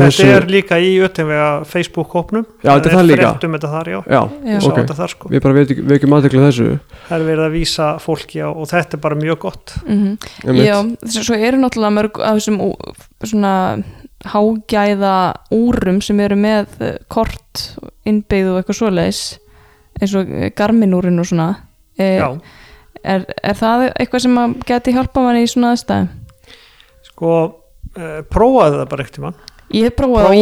að þetta þessu er líka í öttinvega Facebook-hópnum. Já, þetta er það líka. þar, já, já, Já. sá ok, þetta þar sko. Við bara vek- vekjum aðdekla þessu. Það er verið að vísa fólki á og þetta er bara mjög gott. Mm einmitt, já, svo svo eru náttúrulega mörg af þessum svona hágæða úrum sem eru með eh, kort innbyggð og eitthvað svoleiðis eins og garminúrin og svona e, já, er, er það eitthvað sem geti hjálpa manni í svona aðstæðum? sko uh, prófaðu það bara ekkert mann Ég hef prófað og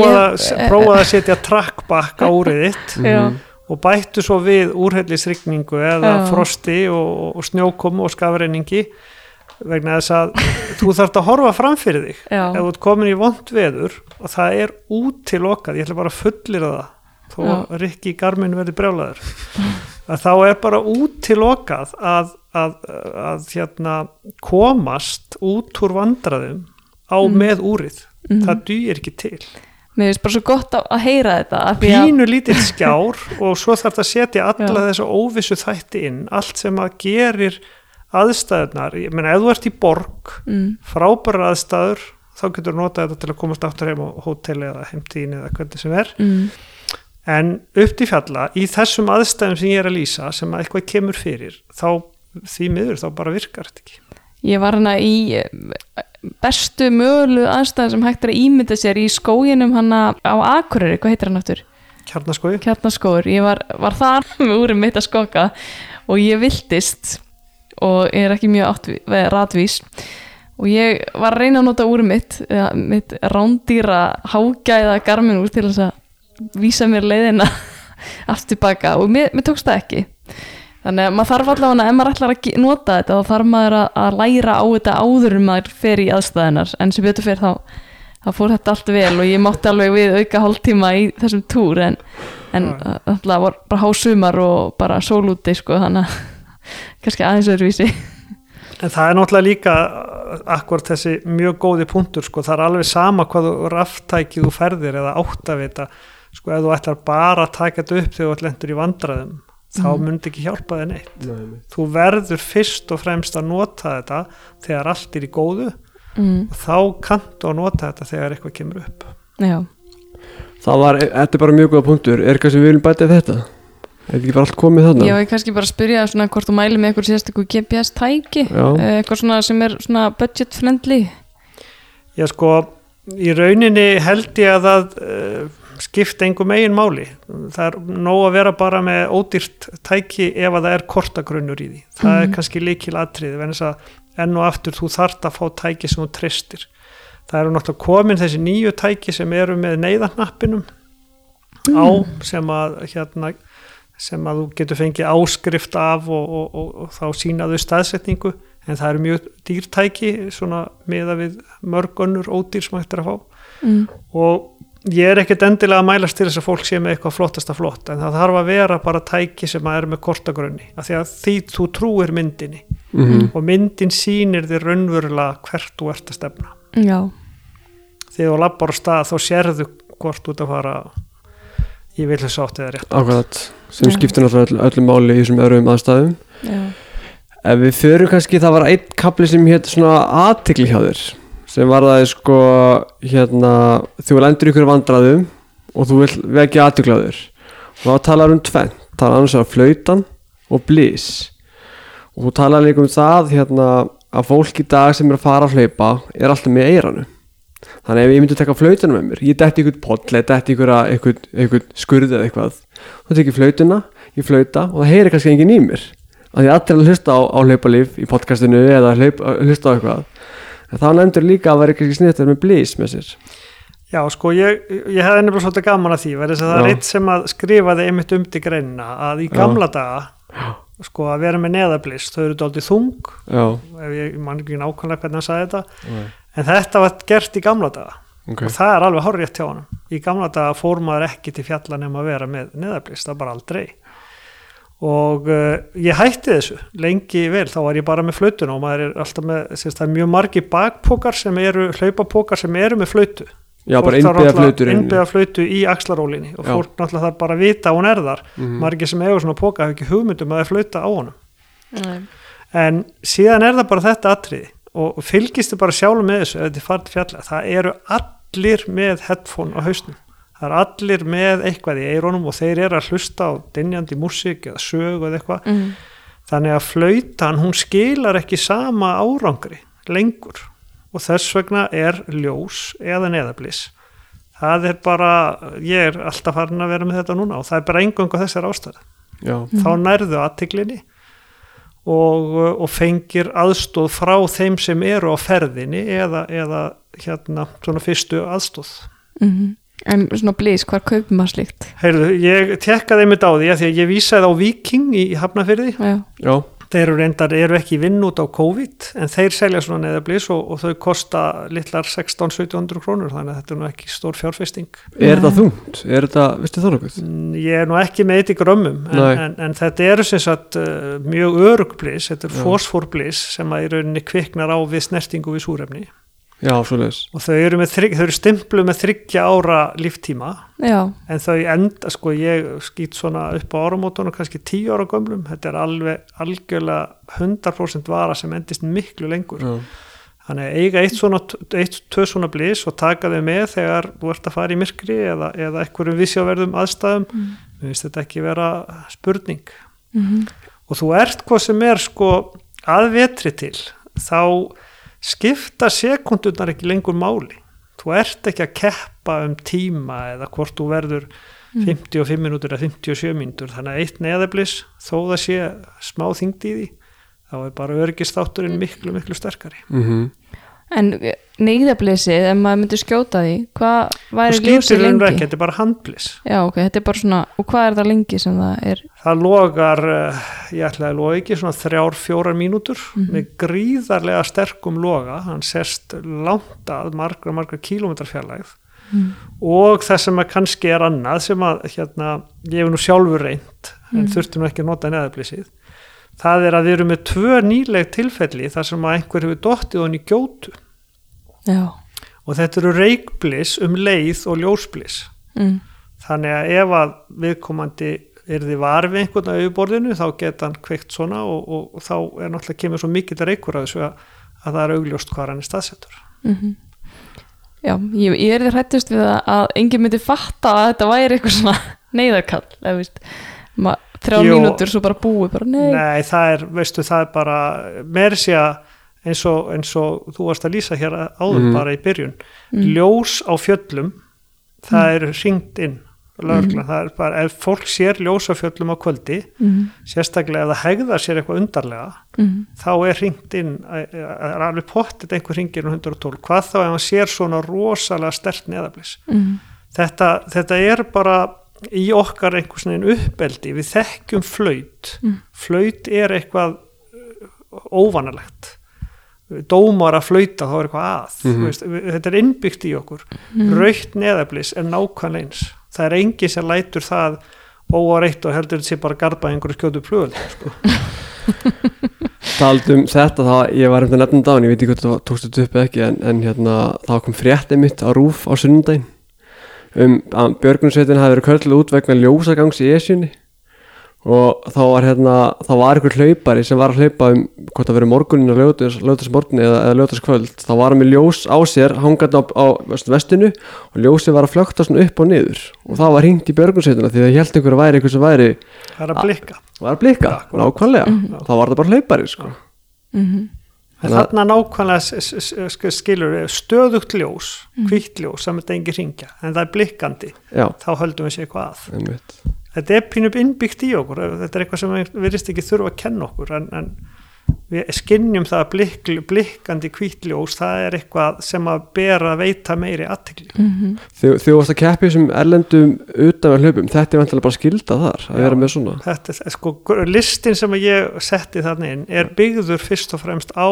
prófaðu ég að, setja trackback á úrið þitt Já, og bættu svo við úrhellisrigningu eða Já. frosti og, og snjókomu og skafreiningi vegna þess að þú þarft að horfa fram fyrir þig já, ef þú ert komin í vond veður og það er útilokað, ég ætla bara að fullir það þó að Rikki Garmin verði brjálaður að þá er bara útilokað að, að, að hérna, komast út úr vandraðum á Mm. með úrið mhm. það dýr ekki til mér finnst bara svo gott að, heyra þetta pínu lítill skjár og svo þarf það að setja alla Já. þessu óvissu þætti inn allt sem að gerir aðstæðunar, ég meina ef þú ert í borg mm, frábæra aðstæður þá getur notað þetta til að komast aftur heim á hóteli eða heimtíðin eða hvernig sem er. Mm, en upp til fjalla í þessum aðstæðum sem ég er að lýsa sem að eitthvað kemur fyrir þá því miður þá bara virkar þetta ekki. Ég var hana í eh, bestu mögulu aðstæðum sem hægt er að ímynda sér í skóginum hana á Akureyri, hvað heitir hann aftur? kjarnaskói kjarnaskóur, ég var, var þar með úrið mitt að skoka og ég viltist og ég er ekki mjög ratvís. Og ég var að reyna að nota úrið mitt mitt rándýra hágæða garmin úr til þess að vísa mér leiðina aftur tilbaka og mér, mér tókst það ekki. Þannig að maður þarf allavega ef maður ætlar að nota þetta þá þarf maður að, að læra á þetta áður en maður fer í aðstæðunar en sem betur fer þá þá fór þetta allt vel og ég mátti alveg við auka hálftíma í þessum túr en, en alltaf var bara hásumar og bara sól úti sko þannig að kannski aðeins öðruvísi. En það er náttúrulega líka akkur þessi mjög góði punktur sko, það er alveg sama hvað þú raftækið þú ferðir eða áttavita sko, ef þú ætlar bara að taka þetta upp þegar þú ætlendur í vandræðum þá Mhm. myndi ekki hjálpa þig neitt. Þú verður fyrst og fremst að nota þetta þegar allt er í góðu. Mm, og þá kanntu að nota þetta þegar eitthvað kemur upp. Já, það var, þetta er bara mjög góða punktur. Er eitthvað sem við viljum bæta við þetta er ekki bara allt komið þarna ég var kannski bara spyrja svona hvort þú mæli með eitthvað sérstakku GPS tæki Já. Eh, eitthvað svona sem er svona budget friendly Já sko, í rauninni held ég að það uh, skipta engum eigin máli. Það er nóg að vera bara með ódýrt tæki ef að það er kortagrunnur í því. Það er Mhm. kannski líkil atriði, en þess að enn og aftur þú þart að fá tæki sem þú tristir. Það eru náttúrulega komin þessi nýju tæki sem eru með neyðarnappinum á sem að hérna sem að þú getur fengið áskrift af og, og, og, og þá sínaðu staðsetningu en það eru mjög dýrtæki svona meða við mörg önnur ódýr sem hægt er að fá. Mm, og ég er ekkert endilega að mælast til þess að fólk sé með eitthvað flottasta flott en það þarf að vera bara tæki sem að er með kortagrunni af því að því þú trúir myndinni. Mm og myndin sýnir þér raunverulega hvert þú ert að stefna. Já, þegar þú lappar á stað þá sérðu hvort þú ert að fara ég vil þess átt eða rétt. Akkurat, sem Já. skiptir náttúrulega öll, öllum máli í þessum öðrum aðstæðum. Já, Ef við förum kannski, það var einn kapli sem hétt svona aðtikli hjá þér sem var það sko hérna, þú lendur ykkur vandraðum og þú vil vekja aðtikli á þér. Og þá talar um tvenn talar annars að flautan og blís og þú talar líka um það hérna, að fólk í dag sem er að fara að hlaupa er alltaf með eiranu þannig ef ég myndi taka flautuna með mér ég detti ykkur poll, ég detti ykkur, ykkur, ykkur skurð eða eitthvað þá tek ég flautuna, ég flauta og það heyri kannski enginn í mér að því allir að hlusta á, á hlaupalíf í podcastinu eða hlaup, hlusta á eitthvað en þá nefndur líka að vera ekki sniðt með blís með sér Já, sko, ég, ég hefði nefnilega svolítið gaman að því, að það er Já. eitt sem að skrifaði einmitt um til greinina að í Já. gamla daga, sko, að vera með neðablist, þau eru dálítið þung, já, ef ég man ekki nákvæmlega hvernig hann sagði þetta, Nei. En þetta var gert í gamla daga ok og það er alveg horrið hjá honum. Í gamla daga fór maður ekki til fjalla nema að vera með neðablist, það bara aldrei. Og uh, ég hætti þessu lengi vel, þá var ég bara með flautuna og maður er alltaf með, sérst, það er mjög margi bakpókar sem eru, hlaupapókar sem eru með flautu já, bara Fólk þarf innbyggja náttúrulega- flautur inn innbyggða flautu í axlarólinni og Já. fólk náttúrulega þarf bara að vita að hún er þar Mhm. margir sem eiga svona póka hafa ekki hugmyndum að það er flauta á honum Nei. en síðan er það bara þetta atriði og fylgist þið bara sjálf með þessu ef þið farið til fjalla, það eru allir með headphone á hausnum. Það eru allir með eitthvað í eironum og þeir eru að hlusta á dynjandi músík eða sög eða eitthvað. Mm. þannig að flautan hún skilar ekki sama árangri lengur. Og þess vegna er ljós eða neðablis það er bara, ég er alltaf farin að vera með þetta núna og það er bara engungu þessar ástæð já, þá nærðu aðtiklinni og, og fengir aðstóð frá þeim sem eru á ferðinni eða, eða hérna svona fyrstu aðstóð Mhm. En svona blís, hvar kaupir maður slíkt? Heyrðu, ég tekkaði einmitt á því að því að ég vísaði á Viking í Hafnafyrði Já, já, þeir eru reyndar, eru ekki vinn út á COVID en þeir selja svona neðablis og, og þau kosta litlar 16-1700 krónur þannig að þetta er nú ekki stór fjárfesting er þetta þungt? er þetta, veistu það nokkuð? Mm, ég er nú ekki með eitt í grömmum en, en, en þetta eru sem sagt uh, mjög örugbliss, þetta er Já. fósforbliss sem að í rauninni kviknar á við snertingu við súrefni já, og þau eru, með þrygg, þau eru stimplu með þryggja ára líftíma. Já, en þau enda, sko ég skýt svona upp á áramótunum kannski 10 ára gömlum, þetta er alveg algjörlega 100% vara sem endist miklu lengur. Já, Þannig að eiga eitt svona, eitt, tvö svona blís og taka þau með þegar þú ert að fara í myrkri eða, eða einhverjum visjáverðum aðstæðum, mér finnst þetta ekki vera spurning. Mhm. Og þú ert hvað sem er sko að vetri til, þá skipta sekundurnar ekki lengur máli. Þú ert ekki að keppa um tíma eða hvort þú verður 55 minútur eða 57 minútur, þannig að eitt neðablis, þó það sé smá þyngd í því, þá er bara öryggistátturinn miklu, miklu sterkari. mhm En neyðablísið, ef maður myndi skjóta því, hvað væri ljósið lengi? ekki, þetta er bara handblis. Já, ok, þetta er bara svona, og hvað er það lengi sem það er? Það logar, eh, ég ætla að loga ekki, svona þrjár, fjórar mínútur með gríðarlega sterkum loga, hann sest langt að margra, margra kílómetrar fjarlægð og það sem kannski er annað sem að, hérna, ég hef nú sjálfur reynd, en þurfti nú ekki að nota neðablísið, það er að við erum með tvö nýleg tilfelli þar sem að einhver hefur dottið hann í gjótu Já, og þetta eru reikblis um leið og ljósblis. mm. Þannig að ef að viðkomandi er þið var við einhvern á auðborðinu þá geta hann kveikt svona og, og, og þá er náttúrulega kemur svo mikið reykur að þessu að, að það er augljóst hvað hann er staðsettur. Mm Já, ég, ég er þið hrættust við að, að enginn myndi fatta að þetta væri eitthvað svona neyðarkall, eða veist, ma- þrjár Jú. mínútur svo bara búið, bara nei. Nei, það er, veistu, það er bara að eins og, eins og þú varst að lýsa hér áður Mhm. bara í byrjun. Ljós á fjöllum, það er ringt inn lögregla, það er bara, ef fólk sér ljós á fjöllum á kvöldi, Mm. sérstaklega ef það hegðar sér eitthvað undarlega, Mm. þá er hringt inn er alveg pottit einhver hringir um 112, hvað þá ef hann sér svona rosalega stert neðablis Mm. þetta, þetta er bara í okkar einhvers veginn uppeldi við þekkjum flaut Mm. flaut er eitthvað uh, óvanalegt dómar að flauta þá er eitthvað að mm veist, við- þetta er innbyggt í okkur Mhm. raukt neðablis er nákvæmlega eins það er engin sem lætur það óareitt og heldur þetta sé bara garba einhverju skjótu plöðul sko. Taldum þetta, það, ég var um þetta nefnum dán, ég veit ekki hvort það tókst þetta upp ekki en, en hérna, það kom fréttið mitt á rúf á sunnundaginn um að Björgunsveitin hafi verið kölluð út vegna ljósagangs í esjunni. Og þá var hérna, þá var einhver hlaupari sem var að hlaupa um hvort það verið morgunin og ljótas morgun eða, eða ljótas kvöld, þá var hann með ljós á sér hangandi á, á vestinu og ljósið var að flökta svona upp og niður. Og það var hringt í Björgunsveitina því það held einhver að væri einhver sem væri að blikka. Að blikka, nákvæmlega. Þá var það bara hlaupari sko. Mhm. En Þannig að- þarna nákvæmlega skilur við stöðugt ljós, hvítt ljós sem þetta engin ringja, en það er blikkandi. Já, þá höldum við sér eitthvað að. Einmitt. Þetta er pínup innbyggt í okkur þetta er eitthvað sem við virðist ekki þurfa að kenna okkur en, en við skinnjum það að blikk, blikkandi hvítljós það er eitthvað sem að bera að veita meiri aðtekli Mhm. Þegar þú varst að keppi sem erlendum utan við hlaupum, þetta er vantilega bara skilda þar að Já. vera með svona þetta er sko, listin sem ég setti þarna inn er byggður fyrst og fremst á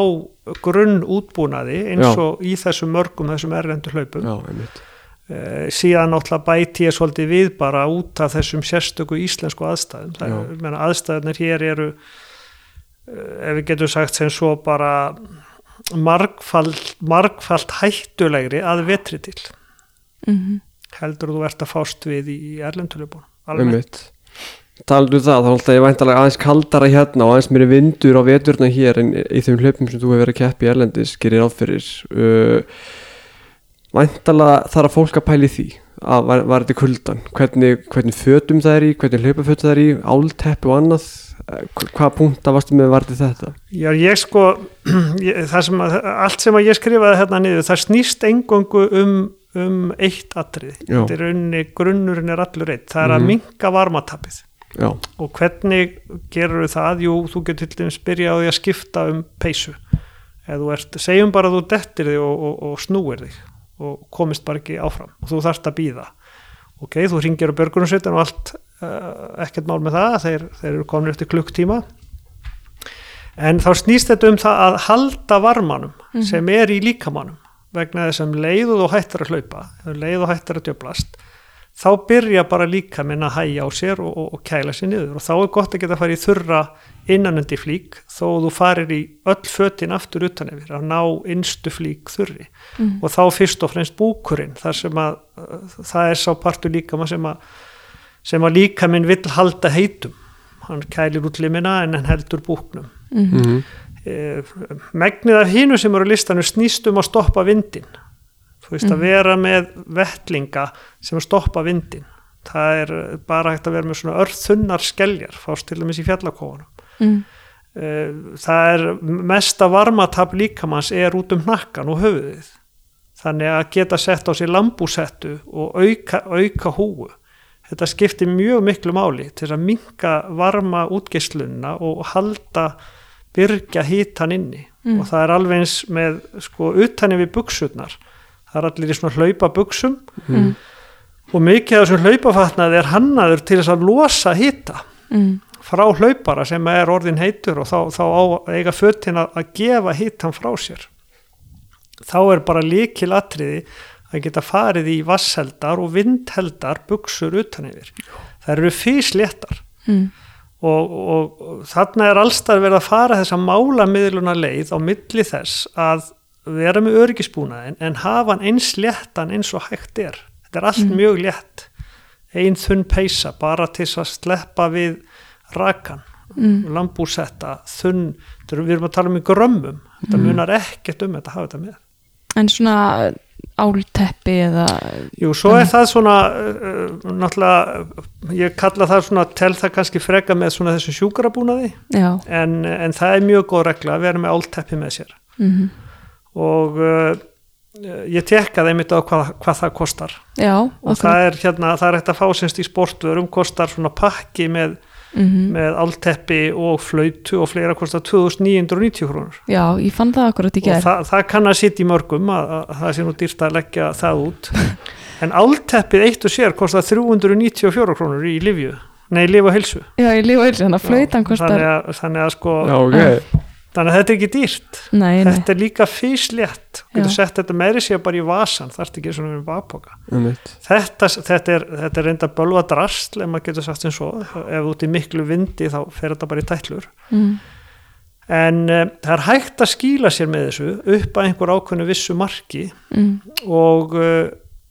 grunn útbúnaði eins Já. og í þessum mörgum þessum erlendu hlaupum Já, einmitt Eh, síðan náttúrulega bæti ég svolítið við bara út af þessum sérstöku íslensku aðstæðum Já. aðstæðunar hér eru ef við getum sagt sem svo bara margfald, margfald hættulegri að vetri til. Mhm. heldur þú ert að fást við í erlendulöpunum Einmitt. Taldu það, þá er alltaf ég væntalega aðeins kaldara hérna og aðeins mér vindur á veturna hér en í þeim hlaupum sem þú hefur verið að keppi í erlendis gerir áfyrir uh, Væntalega þarf að fólk að pæli því að var, var þetta kuldan? Hvernig, hvernig fötum það er í, hvernig hlaupafötum það er í álteppi og annað? Eh, hvaða punta varstu með varði þetta? Já, ég sko ég, sem að, allt sem að ég skrifaði hérna niður, það snýst engungu um, um eitt atrið þetta er unni, grunnurinn er allur eitt það er að Mhm. minka varmatapið Já, og hvernig gerur það? Jú, þú getur til dæmis byrja á því að skipta um peysu. Ert, segjum bara að þú dettir þig og, og, og snúir þig og komist bara ekki áfram og þú þarft að býða ok, þú ringir á börgunarsveitin og allt ekkert mál með það, þeir, þeir eru komin eftir klukktíma. En þá snýst þetta um það að halda varmanum sem er í líkamannum vegna þess að um leið og þú hættir að hlaupa um leið og hættir að djöblast þá byrja bara líka minn að hæja á sér og, og, og kæla sér niður. Og þá er gott að geta að fara í þurra innanundi flík þó þú farir í öll fötin aftur utan yfir að ná innstu flík þurri. Og þá fyrst og fremst búkurinn þar sem að uh, það er sá partur líka sem að, sem að líka minn vill halda heitum. Hann kælir út limina en hann heldur búknum. Mhm. mm eh, megnið af hinu sem eru listanum snýst um að stoppa vindin þú veist að vera með vettlinga sem stoppa vindin það er eh, bara hægt að vera með svona örþunnar skeljar fást til dæmis í fjallakófunum Mhm. Eh, það er mesta varmatap líkamanns er út um hnakkan og höfuðið. Þannig að geta sett á sér lambúsettu og auka, auka húu þetta skiptir mjög miklu máli til að minka varma útgeislunna og halda byrgja hítan inni Mm. og það er alveg eins með sko utanir við buksutnar það er allir í svona hlaupa buksum Mm. og mikið af þessum hlaupafatnaði er hannaður til þess að losa hýta Mhm. frá hlaupara sem er orðin heitur og þá, þá á eiga fötin að, að gefa hýtan frá sér þá er bara líkil atriði að geta farið í vassheldar og vindheldar buksur utan yfir. Það eru físléttar Mhm. og, og, og þarna er allstað verið að fara þessa málamiðluna leið á milli þess að vera með örgisbúnaðin en hafa hann eins léttan eins og hægt er. Þetta er allt mjög létt. Ein þunn peysa bara til þess að sleppa við rakan. Mm. lambúsetta, þunn þetta er- við erum að tala um í grömmum. Þetta munar ekkert um þetta að hafa þetta með. En svona álteppi eða Jú, svo er það svona uh, náttúrulega, ég kalla það svona tel það kannski freka með svona þessu sjúkarabúnaði en, en það er mjög góð regla að vera með álteppi með sér. Mhm. og uh, ég tekkaði einmitt á hvað, hvað það kostar. Já, og það er hérna, það er hægt að fá semst í sportvörum kostar svona pakki með, mm með álteppi og flautu og fleira kostar 2990 krónur. Já, ég fann það akkurat í og gerð það, það kann að sitja í mörgum að, að það sé nú dýrt að leggja það út. En álteppið eitt og sér kostar 394 krónur í livju nei, liv og heilsu. Já, ég lífa eins, þannig að flautan kostar þannig að, þannig að sko já ok þannig að þetta er ekki dýrt. Nei, nei, þetta er líka físlétt. Þú getur sett þetta meiri sér bara í vasan þarfst ekki svona með einmitt. þetta, þetta, er, þetta er reynda bölva drastl ef maður getur sagt sem svo ef út í miklu vindi þá fer þetta bara í tætlur. Mm, en um, það er hægt að skýla sér með þessu upp að einhver ákveðnu vissu marki mm, og, uh,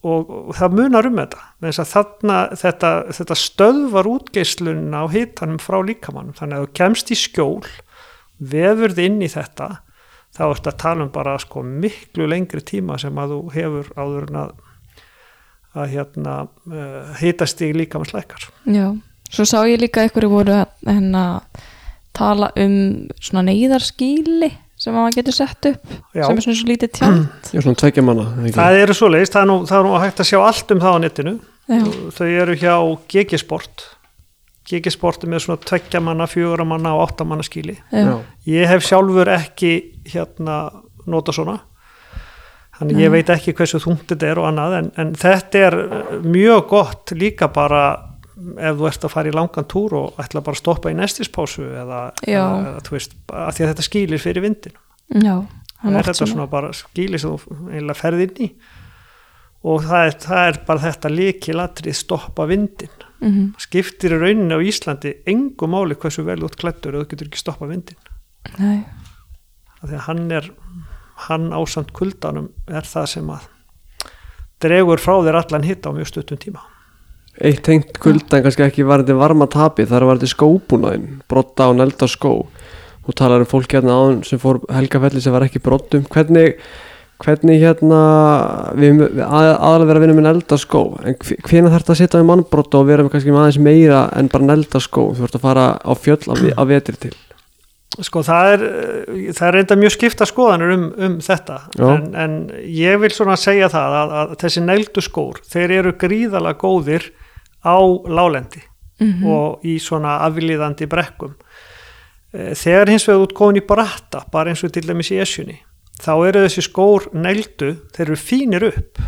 og, og það munar um þetta. Með þess að þarna þetta, þetta stöðvar útgeislunina á hitanum frá líkamannum þannig að þú kemst í skjól vefurð inn í þetta þá ertu að tala um bara sko miklu lengri tíma sem að þú hefur áður en að að hérna uh, hitast í líkamanns lækar já svo sá ég líka ykkur voru að hérna tala um svona neyðarskíli sem maður getur sett upp Já. sem er svona svo lítið tjald. Já, svona tvekja manna það eru svo leiðist, það, er nú- það er nú hægt að sjá allt um það á netinu. Já, þau eru hjá GG Er með svona tveggja manna, fjögura manna og átta manna skíli já, ég hef sjálfur ekki hérna nota svona. Þannig Nei. ég veit ekki hversu þungt þetta er og annað en, en þetta er uh, mjög gott líka bara ef þú ert að fara í langan túr og ætla bara að stoppa í nestispásu eða, eða, veist, að því að þetta skýlir fyrir vindin já er þetta svona. bara skýlir sem þú eiginlega ferð inn í. Og það er, það er bara þetta líkilatrið stoppa vindin mm skiptir í rauninni á Íslandi engu máli hversu vel út klættur og þú getur ekki stoppa vindin nei, af því að hann er hann ásamt kuldanum er það sem að dregur frá þér allan hitt á mjög stuttum tíma. Eitt tengt kulda en kannski ekki varandi varma tapi þar varandi skóbúnaðin brotta og nelda skó. Og talar um fólk hérna áðan sem fór helgafelli sem var ekki brottum hvernig, hvernig hérna við, við að, aðalega vera að vinna með nelda skó en hvena þarf þetta að setja við mannbrotta og vera með kannski með aðeins meira en bara nelda skó? Þú ert að fara á fjöll af, af vetri til. Sko það er það er reynda mjög skipta skoðanir um, um þetta. En, en ég vil svona segja það að, að þessi neildu skór þeir eru gríðalega góðir á lálendi Mhm. og í svona aflíðandi brekkum. Eh, þegar hins vegar út komin í bratta bara eins og til dæmis í esjunni þá eru þessi skór neildu þeir eru fínir upp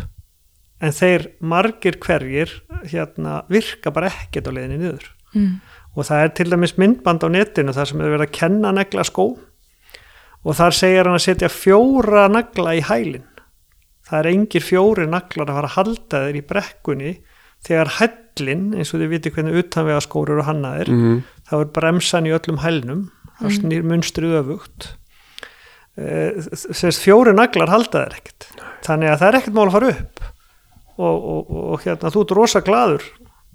en þeir margir hverjir hérna virka bara ekkert á leiðinni niður. Mm, og það er til dæmis myndband á netinu þar sem er verið að kenna negla skó. Og þar segir hann að setja fjóra nagla í hælin það er engir fjóri naglar að fara að halda þeir í brekkunni þegar hællin, eins og þið viti hvernig utanvega skór eru hannaðir, mm þá er bremsan í öllum hælnum þá snýr munstrið öfugt þess fjóri naglar halda þeir ekkert. Þannig að það er ekkert mál að fara upp. Og, og, og hérna þú ert rosa gladur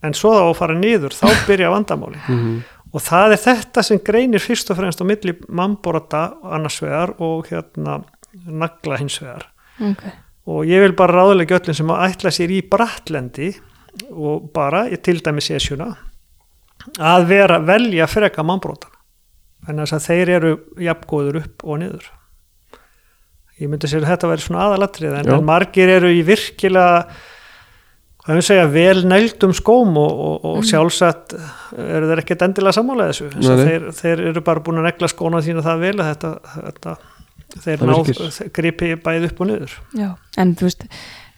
en svo þá að fara niður þá byrja vandamáli -hmm. og það er þetta sem greinir fyrst og fremst á milli mannborata annars vegar og hérna nagla hins vegar. Ok. Og ég vil bara ráðlega öllum sem að ætla sér í brattlendi og bara til dæmis esjuna að vera velja freka mannbrotan. Þannig að þeir eru jafngóður upp og niður ég myndi sér að þetta væri svona aðalatrið en, en margir eru í virkilega hvað við segja, vel neldum skóm og, og, og sjálfsagt eru þeir ekkert endilega sammála þessu. Þess að Nei, þeir, þeir eru bara búin að negla skóna þína það vel að þetta, þetta þeir virkir. gripi bæði upp og niður. Já, en þú veist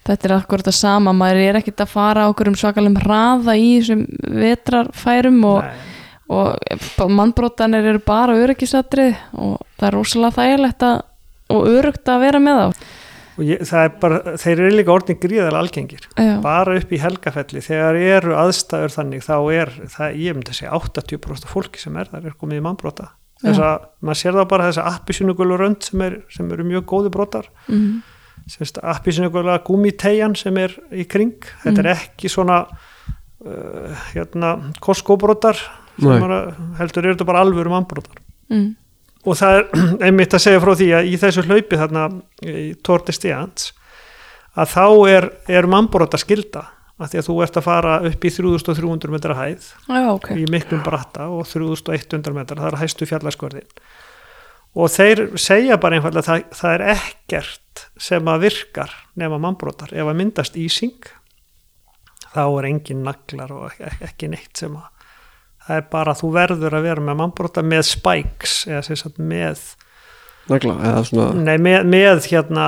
þetta er akkurat það sama, maður er ekkert að fara okkur um svakalum hraða í þessum vetrarfærum og, og mannbrotanir eru bara öryggisatrið og það er rosalega þægilegt að, og örugt að vera með þá og ég, það er bara, þeir eru líka orðin gríðalega algengir, Já, bara upp í helgafelli þegar eru aðstæður þannig þá er, það, ég myndi að segja 80% af fólki sem er þar er komið í mannbrota. Þess að, maður sér það bara þess að appisynugul og rönd sem, er, sem eru mjög góði brotar. Mm, appisynugula gúmitegjan sem er í kring, þetta Mm. er ekki svona uh, hérna, koskóbrotar sem Nei. maður heldur eru þetta bara alvöru mannbrotar. Mm, og það er einmitt að segja frá því að í þessu hlaupi þarna í Tour de Stians að þá er, er mannbróta skilda að því að þú ert að fara upp í 3300 metra hæð Já, ok. í miklum bratta og 3100 metra það er hæstu fjallaskorðin. Og þeir segja bara einfallega að það, það er ekkert sem að virkar nema mannbrótar ef að myndast ísing þá er engin naglar og ek- ekki neitt sem að það er bara að þú verður að vera með mannbróta með spikes eða sem sagt með nagla eða svona Nei, með, með hérna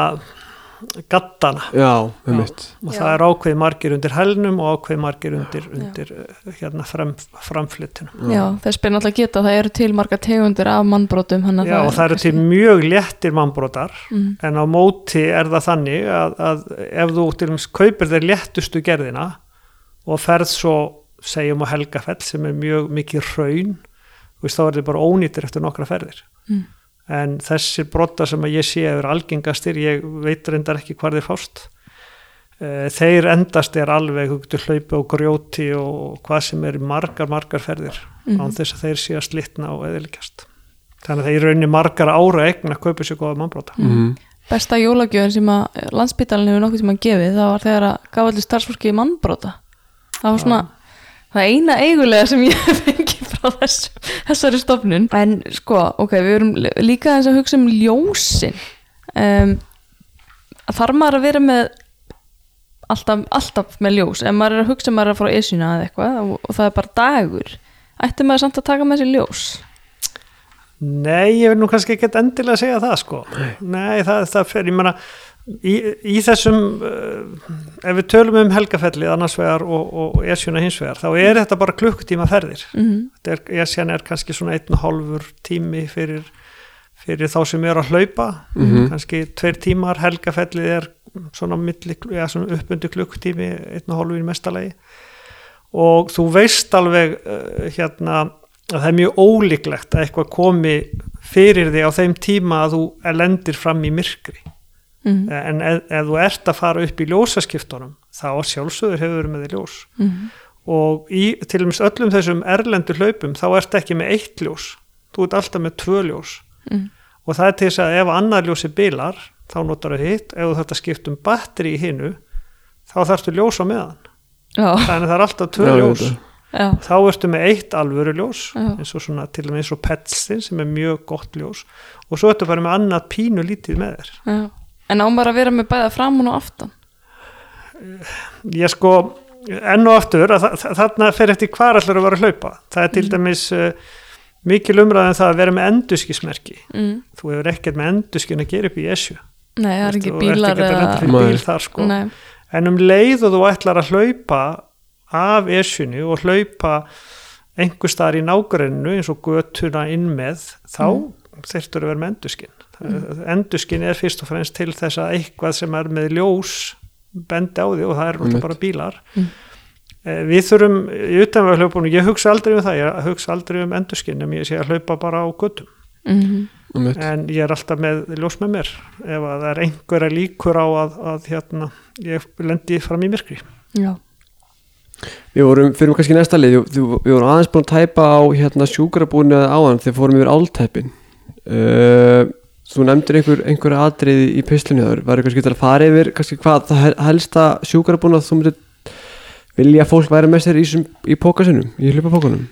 gattana. Já, um mitt og Já. það er ákveði margir undir helnum og ákveði margir undir, undir uh, hérna fram, framflyttinu Já, þess ber náttúrulega geta að það eru til marga tegundir af mannbrotum Já, og það eru til mjög léttir mannbrotar mm, en á móti er það þannig að, að ef þú til dæmis kaupir þér léttustu gerðina og ferð svo segjum á Helgafell sem er mjög mikið raun veist, þá er þið bara ónýttir eftir nokkra ferðir. Mm, en þessir brotar sem ég sé eru algengastir, ég veit reyndar ekki hvar þeir fást. Eh, þeir endast er alveg hlaupi og grjóti og hvað sem er í margar, margar ferðir Mhm. án þess að þeir sé að slitna og eðilikjast þannig að þeir raunni margar ára eign að kaupa sér góða mannbrota. Mm. Besta jólagjöfin sem að landsbytalinn hefur nokkuð sem að gefið það var þegar að gaf allir starfsfólki mannbrota. Það var svona það eina eigulega sem ég hef fengið frá þessu, þessari stofnun. En sko, ok, við erum líka eins að hugsa um ljósin. Um, þarf maður að vera með alltaf, alltaf með ljós? Ef maður er að hugsa um maður er að fara á esjuna eða eitthvað og, og það er bara dagur ætti maður samt að taka með sér ljós? Nei, ég vil nú kannski ekki endilega segja það sko. Nei, það, það fer, ég meina í, í þessum uh, ef við tölum um helgafellið annars vegar og, og, esjuna hins vegar þá er þetta bara klukkutíma ferðir. Mm Þetta er, esjan er kannski svona einn og hálfur tími fyrir, fyrir þá sem er að hlaupa. Mhm. kannski tveir tímar, helgafellið er svona, milli, ja, svona uppundi klukkutími einn og hálfur í mestalagi og þú veist alveg uh, hérna að það er mjög ólíklegt að eitthvað komi fyrir því á þeim tíma að þú lendir fram í myrkri mm en ef, ef þú ert að fara upp í ljósaskiptunum þá sjálfsögur hefur verið með því ljós. -hmm. og í til og meins öllum þessum erlendu hlaupum þá ert ekki með eitt ljós. Þú ert alltaf með tvö ljós. Mm. og það er til þess að ef annar ljósi bilar þá notar það hitt, ef þú þarft að skipta um batteri í hinu þá þarftu ljós á meðan. Já, þannig að það er alltaf tvö Já, ljós. já, þá ertu með eitt alvöru ljós Já. eins og svona til og með eins og petsin sem er mjög gott ljós. Og svo ertu bara með annað pínu lítið með þér. Já En á maður að vera með bæða framan og aftan? Ég sko enn og aftur að þa- þa- þarna fer eftir hvar allar að vera að hlaupa. Það er til dæmis uh, mikil umræðan það að vera með enduskismerki mm. þú hefur ekkert með enduskin að gera upp í esju. Nei, það er ekki bílar bíl þar sko. En um leið og þú ætlar að hlaupa af esjunni og hlaupa einhver staðar í nágrunnu eins og götuna inn með þá mm. þurftur að vera með enduskin mm. enduskin er fyrst og fremst til þess að eitthvað sem er með ljós bendi á því og það er náttúrulega bara bílar. Mm. Eh, við þurfum í utanvega hlaupunum, ég hugsa aldrei um það ég hugsa aldrei um enduskin en ég sé að hlaupa bara á göttum mm um en ég er alltaf með ljós með mér ef að það er einhverja líkur á að, að hérna, ég lendi fram í myrkri. Já. Við vorum, fyrir kannski næsta lið, við, við vorum aðeins búin að tæpa á hérna sjúkrabúinu áðan þegar fórum yfir áltæpin uh, Þú nefndir einhver, einhver atriði í pislunni þar, var eitthvað skipt að fara yfir kannski hvað það hel- helsta sjúkrabúinu að þú myndir vilja að fólk væri með sér í, í pókasunum, í hlupapókunum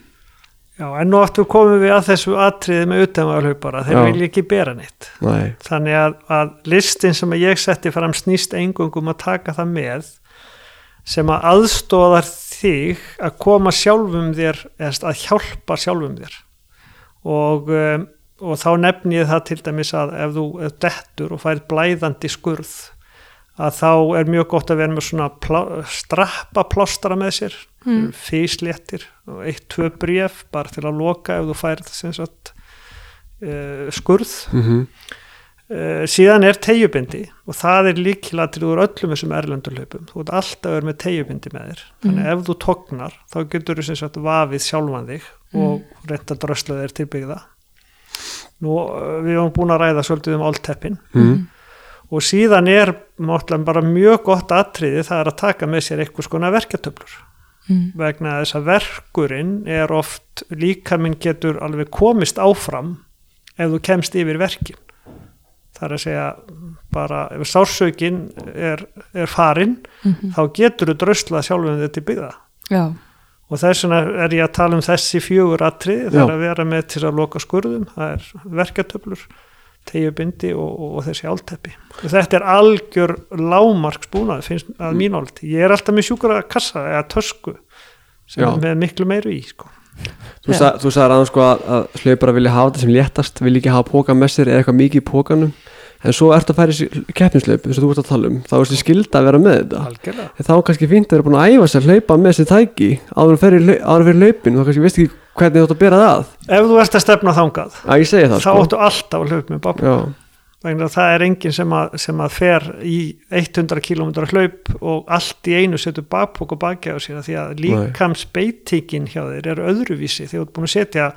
Já, en nú aftur komum við að þessu atriði með utanvega hlaupara, þeir vilja ekki bera neitt. Nei, þannig að, að listin sem ég setti fram snýst engungum að taka það með sem að aðstóðar þig að koma sjálfum þér eða að hjálpa sjálfum þér. Og, um, og þá nefni ég það til dæmis að ef þú ef dettur og færð blæðandi skurð að þá er mjög gott að vera með svona plá, strappa plástra með sér mm. físléttir og eitt, tvö bréf bara til að loka ef þú færð sem sagt, uh, skurð. Mm Uh, síðan er tegjubindi og það er líkilatrið úr öllum þessum erlendurlaupum þú ert alltaf að vera með tegjubindi með þér. Þannig ef þú tognar þá getur þú sem sagt vafið sjálfan þig og reynda drösla þér til byggða nú uh, við höfum búin að ræða svolítið um allteppin mm. og síðan er náttúrulega bara mjög gott atriði það er að taka með sér eitthvað skona verkjartöflur Mm. vegna þess að verkurinn er oft líka minn getur alveg komist áfram ef þú kemst yfir verkin það er að segja bara ef sársökin er, er farin Mhm. þá getur þú dröslað sjálfum þetta til byggða Já, og þess vegna er ég að tala um þessi fjögur atrið það Já. er að vera með til að loka skurðum það er verkatöflur tegjubindi og, og, og þessi álteppi og þetta er algjör lámarksbúnað finnst að mín álti ég er alltaf með sjúkura kassa eða tösku sem Já. er með miklu meiru í sko. Þú sagði aðeins sko að, að hlaupara vilja hafa þetta sem léttast vilja ekki hafa póka með sér eða eitthvað mikið í pókanum en svo ertu að færa í keppnislaup eins og þú ert að tala um, þá er þessi skilda að vera með þetta. Algjörlega. En þá er kannski fínt að vera búin að æfa sér að hlaupa með þessi tæki áður en fyrir, fyrir laupin og þá kannski veist ekki hvernig þú átt að bera það. Að ef þú ert að stefna þangað að það þá sko. áttu alltaf að hlaupa með að það er enginn sem að, sem að fer í 100 km hlaup og allt í einu setur bakpók og baki á sér því að líkams beitíkin hjá þeir eru öðruvísi. Þegar þú ert búin að setja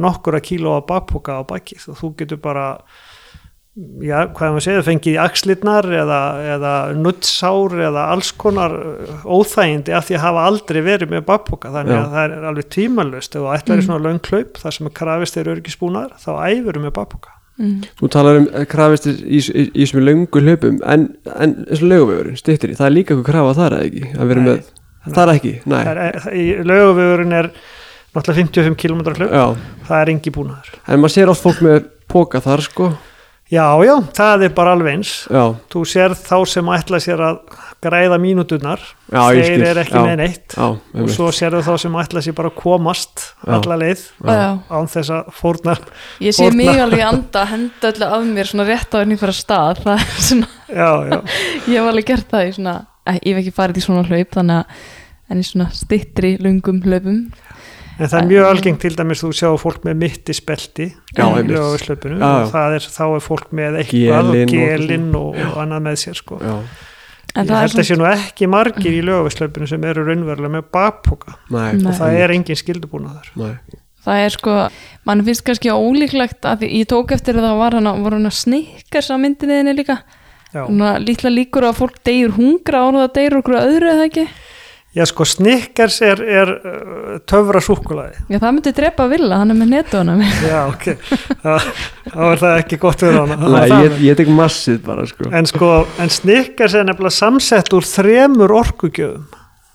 nokkura kíló af bakpóka á baki og þú getur bara já, hvað er maður að segja, fengið í axlirnar eða, eða nuttsár eða alls konar uh, óþægindi af því að hafa aldrei verið með bakpóka þannig Já. að það er alveg tímanlust og ætti að vera svona löng hlaup þar sem er krafist þeir örgisbúnaðar þá æfurum með bakpóka mm. þú talar um eh, krafist í, í, í, í sem löngu hlaupum en, en eins og löguvegurinn, stýttir það er líka eitthvað krafa þar eða ekki að vera Nei. með það er ekki, nei. Það er, það- í laugavegurinn er náttúrulega 55 km hlaup. Já, það er engi búnaður. En maður sér oft fólk með póka þar sko já, já, það er bara alveg eins. Já, þú sér þá sem ætla sér að græða mínúturnar. Já, ég þeir eru ekki já, með neitt. Já, og svo sér þá sem ætla sér bara að komast alla leið án þess að fórna ég sé mig alveg í anda henda öllu að mér svona rétt á henni fyrir stað. Það er svona, já, já, ég hef alveg gert það í svona, ég hef ekki farið í svona hlaup þannig að en í svona stittri lungum hlaupum en það er mjög algengt til dæmis þú sjá fólk með mittispelti Já, í einmitt. lögavislöpunu Já, já. og það er, þá er fólk með eitthvað Gelin og og- gelinn og, og annað með sér sko. Já, en ég það er held að sé nú ekki margir í lögavislöpunu sem eru raunverulega með bakpoka. Nei, Nei. og það er engin skildubúnaður nei. Það er sko, mann finnst kannski ólíklegt að því, ég tók eftir að það var hana, voru hana snikkars á myndinni líka, já. hana lítla líkur að fólk deyur hungra ára það deyur okkur öðru eða ekki, Já sko Snickers er, er uh, töfra súkulaði. já það myndi drepa Villa, hann er með netóna Já ok, það, þá er það ekki gott hana. Það Nei, ég, ég tek massið bara sko En sko, en Snickers er nefnilega samsett úr þremur orkugjöfum.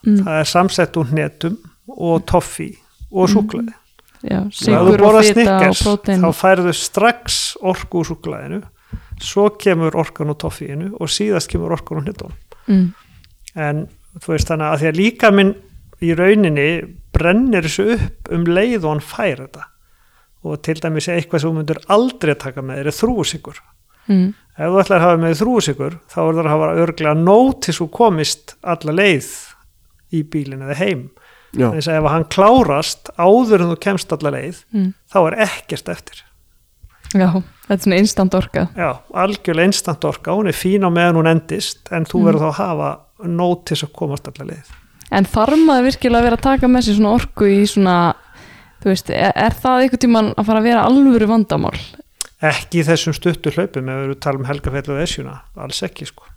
mm, Það er samsett úr netum og toffi og súkulaði. já, Ef þú sigur og fita og prótein þá færðu strax orku úr súkulaðinu, svo kemur orkan úr toffíinu og síðast kemur orkan úr netunum. mm, en þú veist þannig að því að líka minn í rauninni brennir þessu upp um leið og hann fær þetta. Og til dæmis eitthvað sem þú myndir aldrei taka með þér er þrúusikur mm, ef þú ætlar að hafa með þrúusikur þá er það að hafa örglega nót til svo komist alla leið í bílinn eða heim. Þess að ef hann klárast áður en þú kemst alla leið mm, þá er ekkert eftir. Já, þetta er svona instant orka. Já, algjörlega instant orka, hún er fín á meðan hún endist en þú Mm. verður þá að hafa nót til að komast alla leið. En þarf maður virkilega að vera að taka með sér svona orku í svona þú veist, er, er það einhvern tímann að fara að vera alvöru vandamál? Ekki í þessum stuttu hlaupum ef við erum að tala um helgafell og esjuna alls ekki sko.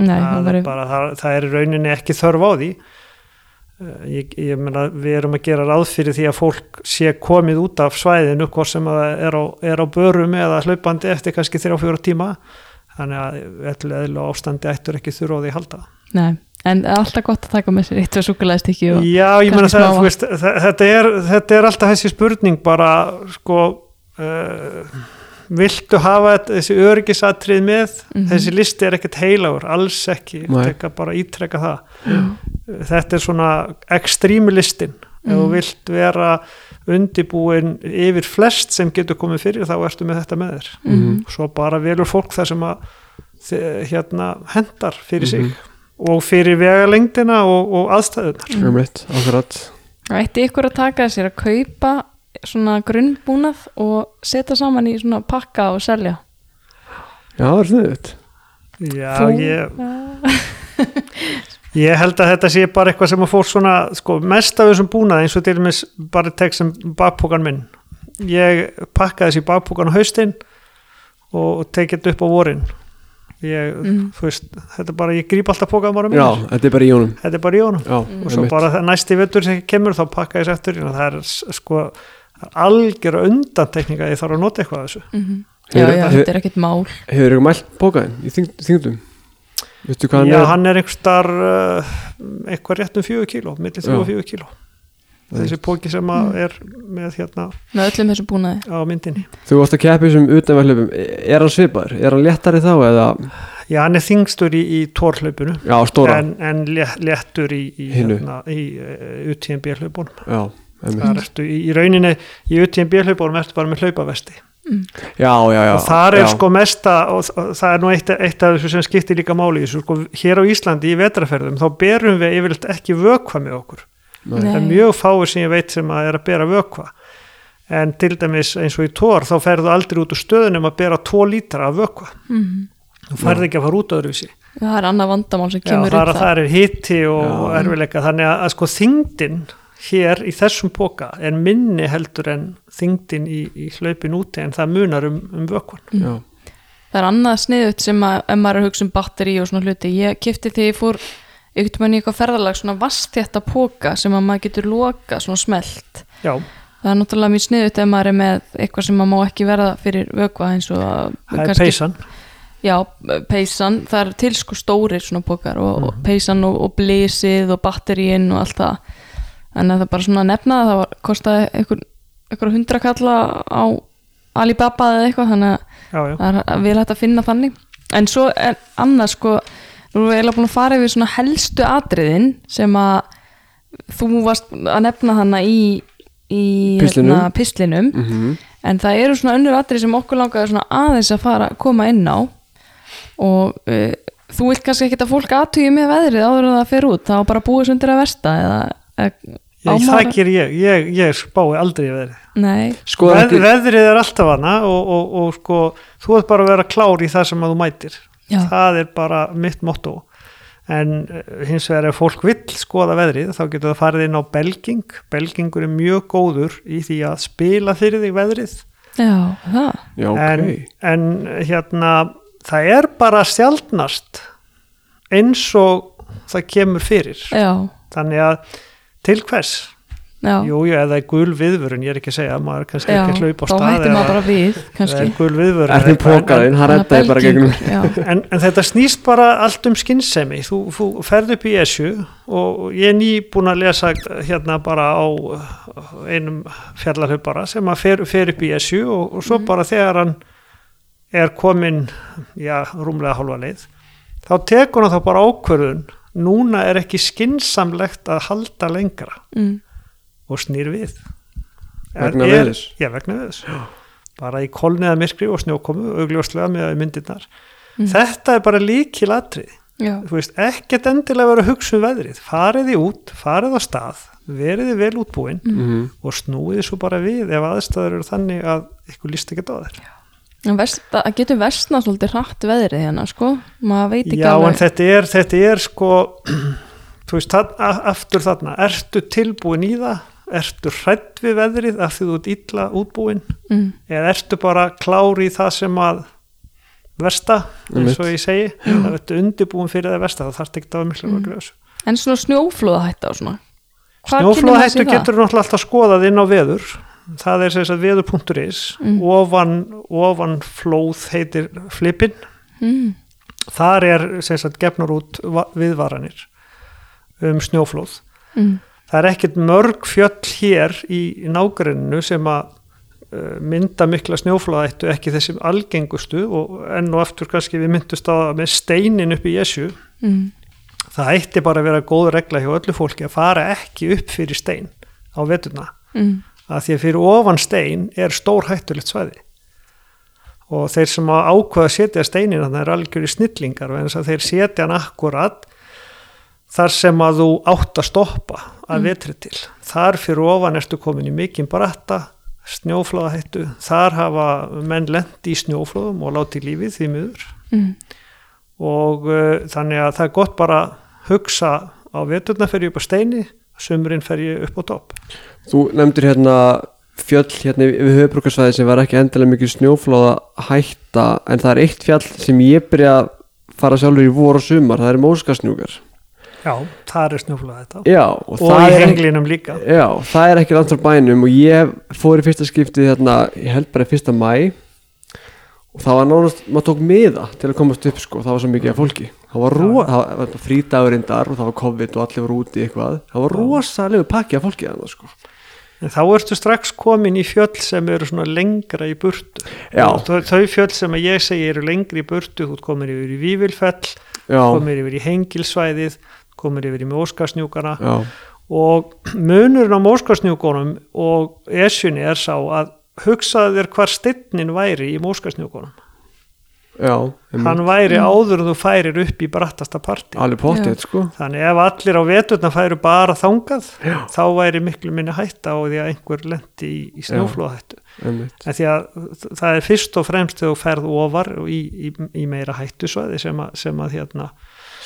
Nei, það, það, er bara, það, það er rauninni ekki þörf á því. Eh, ég, ég meina við erum að gera ráð fyrir því að fólk sé komið út af svæðinu hvort sem er á, er á börum eða hlaupandi eftir kannski þrjá fjóra tíma þannig að öllu eðlu ástandi ættur ekki þurfa á því að halda. Nei, en er alltaf gott að taka með sér eitt og súkulæðstikki og Já, ég meina kannski það, veist, þetta, er, þetta er alltaf þessi spurning bara sko uh, viltu hafa þetta- þessi örgisatrið með? Mhm. þessi listi er ekkert heilagur, alls ekki. Bara ítreka það. Þetta er svona ekstrími listin. Ef þú Mhm. vilt vera undibúin yfir flest sem getur komið fyrir þá ertu með þetta með þér. Mhm. svo bara velur fólk það sem að hérna hendar fyrir sig Mhm. og fyrir vegalengdina og, og aðstæðunar um eitt, akkurat. Ætti ykkur að taka sér að kaupa svona grunnbúnað og setja saman í svona pakka og selja? Já, það er sniðut Já, Þú- ég, ég held að þetta sé bara eitthvað sem að fór svona, sko, mest af þessum búnað eins og til dæmis bara tek sem bakpókan minn. Ég pakkaði þessi bakpókan á haustinn og tekið þetta upp á vorin. Ég, Mm. þú veist, þetta er bara, ég gríp alltaf pókaðum ára Já, mínir. þetta er bara í honum Þetta er bara í honum. Já, Mm. Og svo einmitt. bara næsti vettur sem kemur þá pakka ég þessi eftir. Það er sko algjör undantekninga að ég þarf að nota eitthvað af þessu. mm já, Hefur- já, þetta er ekkert mál Hefur ykkur mælt bókaðin í hvað hann Já, er? hann er einhver starf uh, eitthvað rétt um fjögur kíló, millir þrjú og fjögur kíló. Þessi póki sem að er með hérna með öllum þessum búnaði á myndinni. Þú varst að keppi sem utanverðlöfum Er hann svipaður? Er hann léttari þá eða Já, hann er þingstur í, í stóra en, en lé- léttur í, í, hérna, í uh, UTMB hlaupunum. Já, Það ertu í, í rauninni í UTMB hlaupunum ertu bara með hlaupavesti. Já, já, já. Og þar er já. sko mesta og, það er nú eitt, eitt af þessu sem skiptir líka máli í þessu sko, hér á Íslandi í vetraferðum þá berum við yfirleitt ekki vökva með okkur. Nei. það er mjög fáir sem ég veit sem að er að bera vökva. En til dæmis eins og í tór þá ferðu aldrei út úr stöðunum að bera 2 lítra af vökva. Mm. þú ferð ekki að fara út öðruvísi. Það er annað vandamál sem kemur það er upp að það er hitti og erfileika þannig að, að sko þingdin hér í þessum póka er minni heldur en þingdin í, í hlaupin úti en það munar um, um vökvan já. það er annað sniðut sem að ef maður er að hugsa um batteri og svona hluti. Ég kifti því ég fór ykkur mann í eitthvað ferðalag svona vastjætta póka sem að maður getur loka svona smelt. Já, það er náttúrulega mjög sniðut ef maður er með eitthvað sem maður má ekki verða fyrir vökva eins og að það er kannski- peysan. Já, peysan, það er til sko stórir svona pókar og, og peysan og, og blísið og batteríinn og allt það en það er bara svona að nefna það var, kostaði einhver, einhver hundra kalla á Alibaba eða eitthvað þannig að það er vel hægt að finna þannig. En svo er annað sko nú erum við eiginlega búin að fara yfir svona helstu atriðin sem að þú varst að nefna hana í, í Pistlinum. Hérna, pistlinum. Mm en það eru svona önnur atrið sem okkur langaði svona aðeins að fara að koma inn á. Og uh, þú vilt kannski ekkert að fólk aðtugi með veðrið áður en það fer út. Þá bara búið svo undir að versta eða, ég, það ger ég, ég, ég spái aldrei í veðrið. Nei, sko Veð, veðrið er alltaf hana og, og, og sko, þú ert bara að vera klár í það sem að þú mætir. já, Það er bara mitt motto. En eh, hins vegar ef fólk vill skoða veðrið þá getur það farið inn á belging. Belgingur er mjög góður í því að spila fyrir því veðrið. já, það já, ok en, en hérna það er bara sjaldnast eins og það kemur fyrir. já, Þannig að til hvers? já, Jú, jú, eða er gul viðvörun, ég er ekki að segja, maður kannski já ekki að hlaupa á þá stað hættir maður bara við kannski er gul viðvörun. er því pókaðinn, hann reddaði bara gegnum já. En, en þetta snýst bara allt um skinnsemi. Þú, þú ferð upp í ESU og ég er nýbúin að lesa hérna bara á uh, einum fjallarhlaupara sem að fer, fer upp í ESU og, og svo bara þegar hann er komin, já, rúmlega hálfa leið, þá tekur hann þá bara ákvörðun. Núna er ekki skinsamlegt að halda lengra mm. og snýr við. Vegna Er- veðurs? Já, vegna veðurs. Bara í kolniða myrkri og snjókomu, augljóslega með myndirnar. Mm. Þetta er bara líkil atrið. já, Þú veist, ekkert endilega vera að hugsa um veðrið. Fariði út, farið á stað, veriði vel útbúin Mhm. og snúiði svo bara við ef aðstæður eru þannig að ykkur líst ekki á þér. Vest, það getur vestna svolítið hratt veðrið hérna sko, maður veit ekki Já, en alveg. þetta er, þetta er sko, þú veist, það, aftur þarna, ertu tilbúin í það? Ertu hrætt við veðrið af því þú ert illa útbúin? mm, eða ertu bara klári í það sem að versta, eins og ég segi? Það ertu undirbúin fyrir það versta? Það þarf ekki að hafa miklu mm. gröðs En svona snjóflóða hætta og svona. Maður snjóflóðahættu það? getur náttúrulega alltaf skoðað inn á veður það er sagt veður.is Mm. ofan, ofan flóð heitir flipin mm, þar er sagt gefnur út va- viðvaranir um snjóflóð. Mm, það er ekkert mörg fjöll hér í nágrenninu sem að uh, mynda mikla snjóflóðættu ekki þessi algengustu og enn og aftur kannski við myndust á með steinin upp í Jesu mm, það ætti bara að vera góð regla hjá öllu fólki að fara ekki upp fyrir stein á veturna. Mm, að því að fyrir ofan stein er stór hættulegt svæði. Og þeir sem að ákveða að setja steinin þannig er algjör í snillingar en þess að þeir setja hann akkurat þar sem að þú átt að stoppa að vetri til. Þar fyrir ofan ertu komin í mikinn bratta snjóflóðahættu. Þar hafa menn lendi í snjóflóðum og láti lífið því miður. Mm, og uh, þannig að það er gott bara að hugsa á veturna ég upp á steini sumurinn fer ég upp á topp. Þú nefndir hérna fjöll hérna við höfbrukarsvæði sem var ekki endilega mikið snjóflóða hætta en það er eitt fjall sem ég byrja að fara sjálfur í vor og sumar, það er móskarsnjúkar já, það er snjóflóða þetta. Já, og, og í henglinum líka. Já, það er ekki langt frá bænum og ég fór í fyrsta skiptið hérna, ég held bara fyrsta mæ og það var nánast, maður tók miða til að komast upp sko, það var svo mikið af fólki. Það var, ro, það var, það var frídagurindar og það var COVID og allir voru úti eitthvað. Það var rosalegu pakki af fólki þannig sko. En þá ertu strax komin í fjöll sem eru svona lengra í burtu. Þau, þau fjöll sem að ég segi eru lengri í burtu þú ert komin yfir í Vívilfell Já, komin yfir í Hengilsvæðið komin yfir í Móskarsnjúkana og munurinn á Móskarsnjúkunum og Esjunni er sá að hugsaðu þér hvar steinnin væri í einmitt. hann væri áður en þú færir upp í brattasta parti. Sko. Þannig ef allir á veturna færu bara þangað Já. þá væri miklu minni hætta á því að einhver lendi í, í snjóflóðahættu. Einmitt. en því að það er fyrst og fremst þegar þú ferð ofar og í, í, í meira hættusvæði sem að, sem að hérna,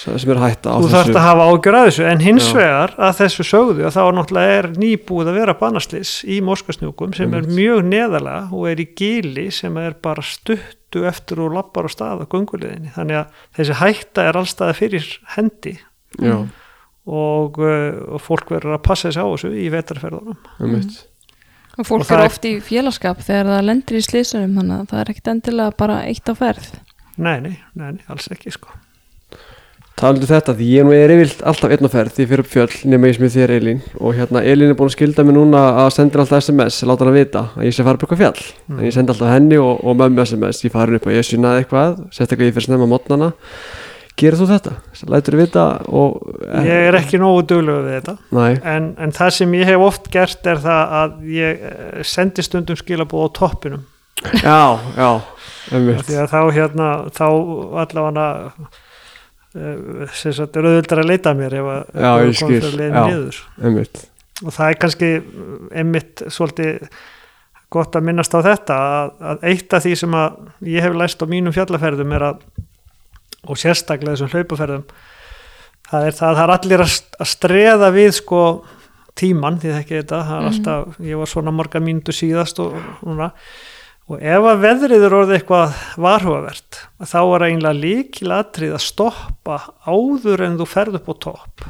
sem er hætta á þú þarfst að hafa ágjör að þessu en hins Já. vegar að þessu sögðu að þá er náttúrulega er nýbúið að vera banaslis í Moskasnjúkum sem er mjög neðalega og er í gili sem er bara stuttu eftir og lappar á stað á gunguliðinni þannig að þessi hætta er allstaða fyrir hendi. Já, og, uh, og fólk verður að passa þessi á þessu í vetarferðunum einmitt. Og fólk Og er oft í félagskap þegar það lendir í slísunum þannig að það er ekkit endilega bara eitt á ferð. Nei, nei, nei, alls ekki sko Talandi um þetta, því ég nú er yfirlt alltaf einn á ferð því ég fyrir upp fjöll nema ég sem þér Elín. Og hérna Elín er búin að skilda mig núna að senda alltaf SMS, láta hann að vita að ég sé að fara upp eitthvað fjall. Mm. en ég sendi alltaf henni og, og mömmu SMS ég farin upp og ég synaði eitthvað, sérstaklega ég fyrir snemma mótnana Gerir þú þetta? Lætur þú vita og ég er ekki nógu duglegu við þetta. En, en það sem ég hef oft gert er það að ég eh, sendi stundum skilabóð á toppinum. Já, já, þá hérna þá sem sagt er auðvöldar að leita að mér ef að ég að leiðin niður. einmitt. Og það er kannski einmitt svolítið gott að minnast á þetta að, að eitt af því sem að ég hef læst á mínum fjallaferðum er að og sérstaklega þessum hlaupaferðum það er það að það er allir að st- að streða við sko tíman því það ekki þetta, það er Mhm. alltaf ég var svona marga mínútu síðast og, núna, og ef að veðrið er orðið eitthvað varhugavert þá er eiginlega líkilatrið að stoppa áður en þú ferð upp á topp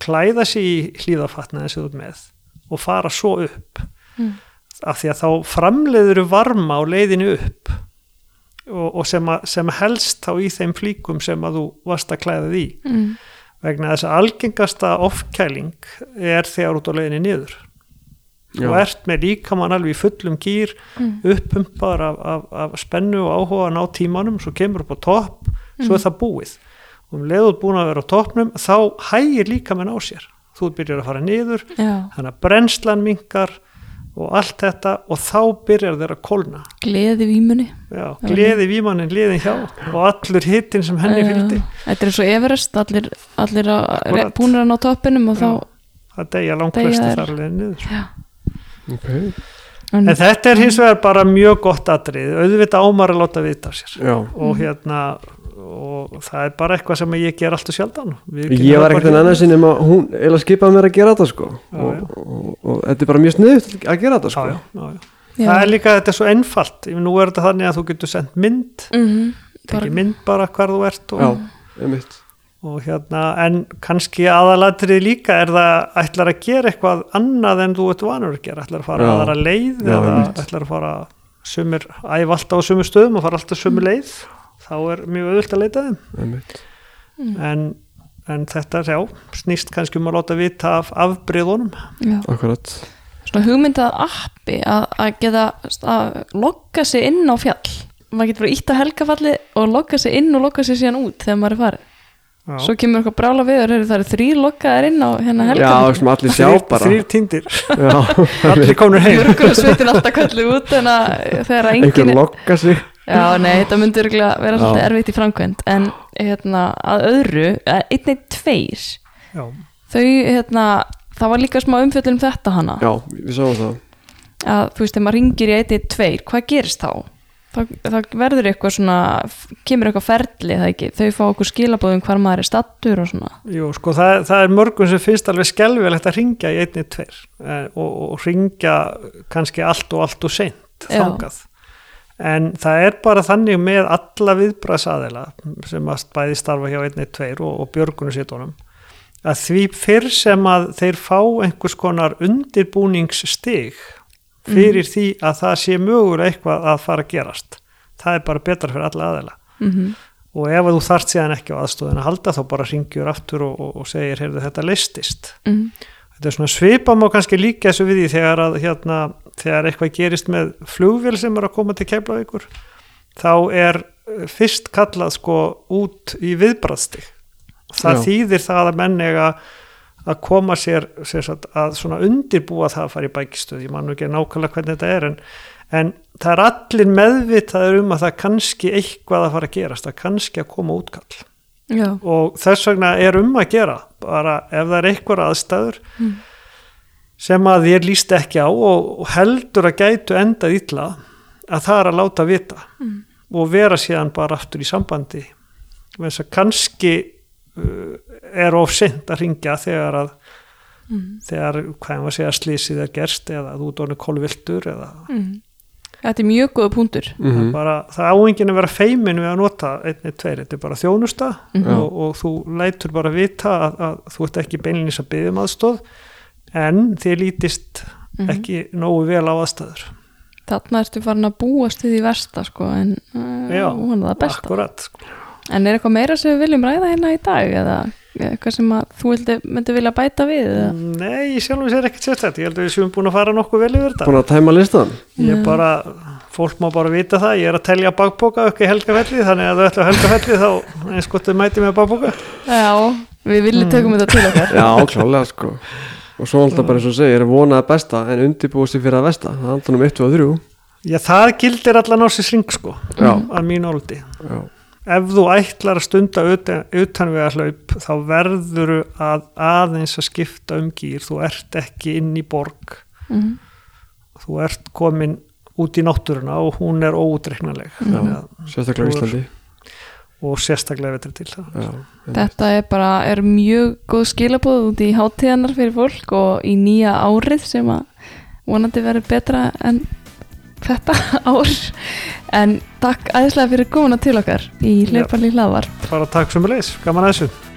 klæða sig í hlýðafatnaði sem þú ert með og fara svo upp Mm. af því að þá framleiður varma á leiðinu upp og, og sem, að, sem helst þá í þeim flíkum sem að þú varst að klæða því mm. vegna þess að algengasta ofkæling er þegar út á leiðinu niður Já, og ert með líkamann alveg í fullum gýr Mm. uppumpar af, af, af spennu og áhuga ná tímanum, svo kemur upp á topp svo er það búið. Og um leiður búin að vera á toppnum þá hægir líkamann á sér. Þú byrjar að fara niður Já, þannig að brennslan minkar og allt þetta og þá byrjar þeir að kolna gleði vímunni. Já, gleði vímannin liðin hjá og allur hittin sem henni fylgdi. Þetta er svo Everest, allir, allir búnir að ná toppinum og þá það degja langt þeir. þar leiðin niður já, ok. En, en þetta er hins vegar bara mjög gott atrið auðvitað ámar að láta vita sér. Já, og hérna og það er bara eitthvað sem ég ger alltaf sjaldan. Við ég var ekkert en annað sinni að hún eða skipaði mér að gera þetta sko. Já, og, já. og, og, þetta er bara mjög sniðut að gera þetta sko. Já, já, já. já. það er líka, þetta er svo einfalt. Nú er þetta þannig að þú getur sendt mynd. Mhm, bara, tekið mynd bara hvar þú ert og, Já, einmitt og hérna, en kannski aðalatrið líka er það ætlar að gera eitthvað annað en þú ert vanur að gera? Ætlar að fara Já. aðra leið Já, eða einmitt. ætlar að fara sumir, æfa alltaf á sumur stöðum og fara alltaf sumur leið? Þá er mjög auðvöld að leita þeim. Einmitt. En, en þetta, já, snýst kannski um að láta vita af afbreyðunum já. Akkurat. Svona hugmyndað appi að, að geta að logga sig inn á fjall. Maður getur bara ítt á helgafalli og logga sig inn og logga sig síðan út þegar maður er farið Já. svo kemur eitthvað brála við og það eru þrýr loggaðir inn á hérna Já, helgafalli sem allir sjá bara. þrír týndir, Já, allir komnir heim. Björgunarsveitin alltaf kallið út en þegar einhver enginn lokka sig. Já, nei, þetta örugglega vera Já. svolítið erfitt í framkvæmt en hérna, að öðru, einnig tveir já, þau, hérna, það var líka smá umfjöllum um þetta hana Já, við sáum það. Að þú veist, þegar maður ringir í einnig tveir hvað gerist þá? Það, það verður eitthvað svona, kemur eitthvað ferli það ekki, þau fá okkur skilabóðum hvar maður er stattur og svona. Jú, sko það, það er mörgum sem finnst alveg skelvilegt að ringja í einni tveir eh, og, og ringja kannski allt og allt og seint Já. þangað. En það er bara þannig með alla viðbrasaðila sem að bæði starfa hjá einni tveir og, og björgunarsítunum að því fyrr sem að þeir fá einhvers konar undirbúningsstig fyrir því að það sé mögulega eitthvað að fara að gerast. Það er bara betra fyrir alla aðeila mm og ef þú þart síðan ekki á aðstóðin að halda þá bara ringjur aftur og, og, og segir heyrðu þetta leistist mm. þetta er svona svipa má kannski líka þessu við því þegar að hérna, þegar eitthvað gerist með flugvél sem er að koma til Keflavíkur þá er eh, fyrst kallað sko út í viðbraðstig það Já. þýðir það að menn eiga að koma sér sagt, að svona undirbúa það að fara í bækistöð ég man nú ekki nákvæmlega hvernig þetta er en, en það er allir meðvitaður um að það er kannski eitthvað að fara að gerast, það er kannski að koma útkall Já, og þess vegna er um að gera bara ef það er eitthvað aðstæður Mm. sem að þér líst ekki á og, heldur að gætu endað illa að það er að láta vita Mm. og vera síðan bara aftur í sambandi kannski uh, er of sent að ringja þegar að mm. þegar, hvað maður segja, slísið er gerst eða þú dórnir kolviltur eða Mm. Þetta er mjög góða punktur það, er bara, það áengin að vera feimin við að nota einni, tveir, þetta er bara þjónusta Mhm. og, og þú lætur bara vita að, að þú ert ekki beinlinis að byggja um aðstóð en þið lítist Mhm. ekki nógu vel á aðstæður Þarna ertu farin að búast við í versta sko en uh, Já, hún er það besta akkurat sko. En er eitthvað meira sem við viljum ræða hérna í dag eða eitthvað sem að þú myndi vilja bæta við eða? Nei, ég sjálfum sér ekkert sérstætt ég held að við séum búin að fara nokkuð vel yfir þetta. Búin að tæma listan ég bara, fólk má bara vita það. Ég er að telja bakbóka upp í helgafelli þannig að þau ætla á helgafelli þá eins gott þau mæti með bakbóka Já, við viljum tökum þetta til okkar. Já, klálega sko. Og svo alltaf bara eins og segir, vonaði besta en undirbúið sér fyrir að vesta Það er alltaf um 1 og 3 Já, það gildir allan á sér ring sko Já, að mín áldi já, ef þú ætlar að stunda utan, utan við að hlaup þá verður að aðeins að skipta um gýr þú ert ekki inn í borg. Mhm. þú ert komin út í náttúruna og hún er óútreiknanleg. Þannig að- sérstaklega á Íslandi. Og sérstaklega veitur til það Já, Þetta er bara, er mjög góð skilabóð út í hátíðanar fyrir fólk og í nýja árið sem að vonandi verður betra en þetta ár. En takk aðeinslega fyrir komuna til okkar í hlaupalí hlaðvar bara takk sem leis, gaman að þessu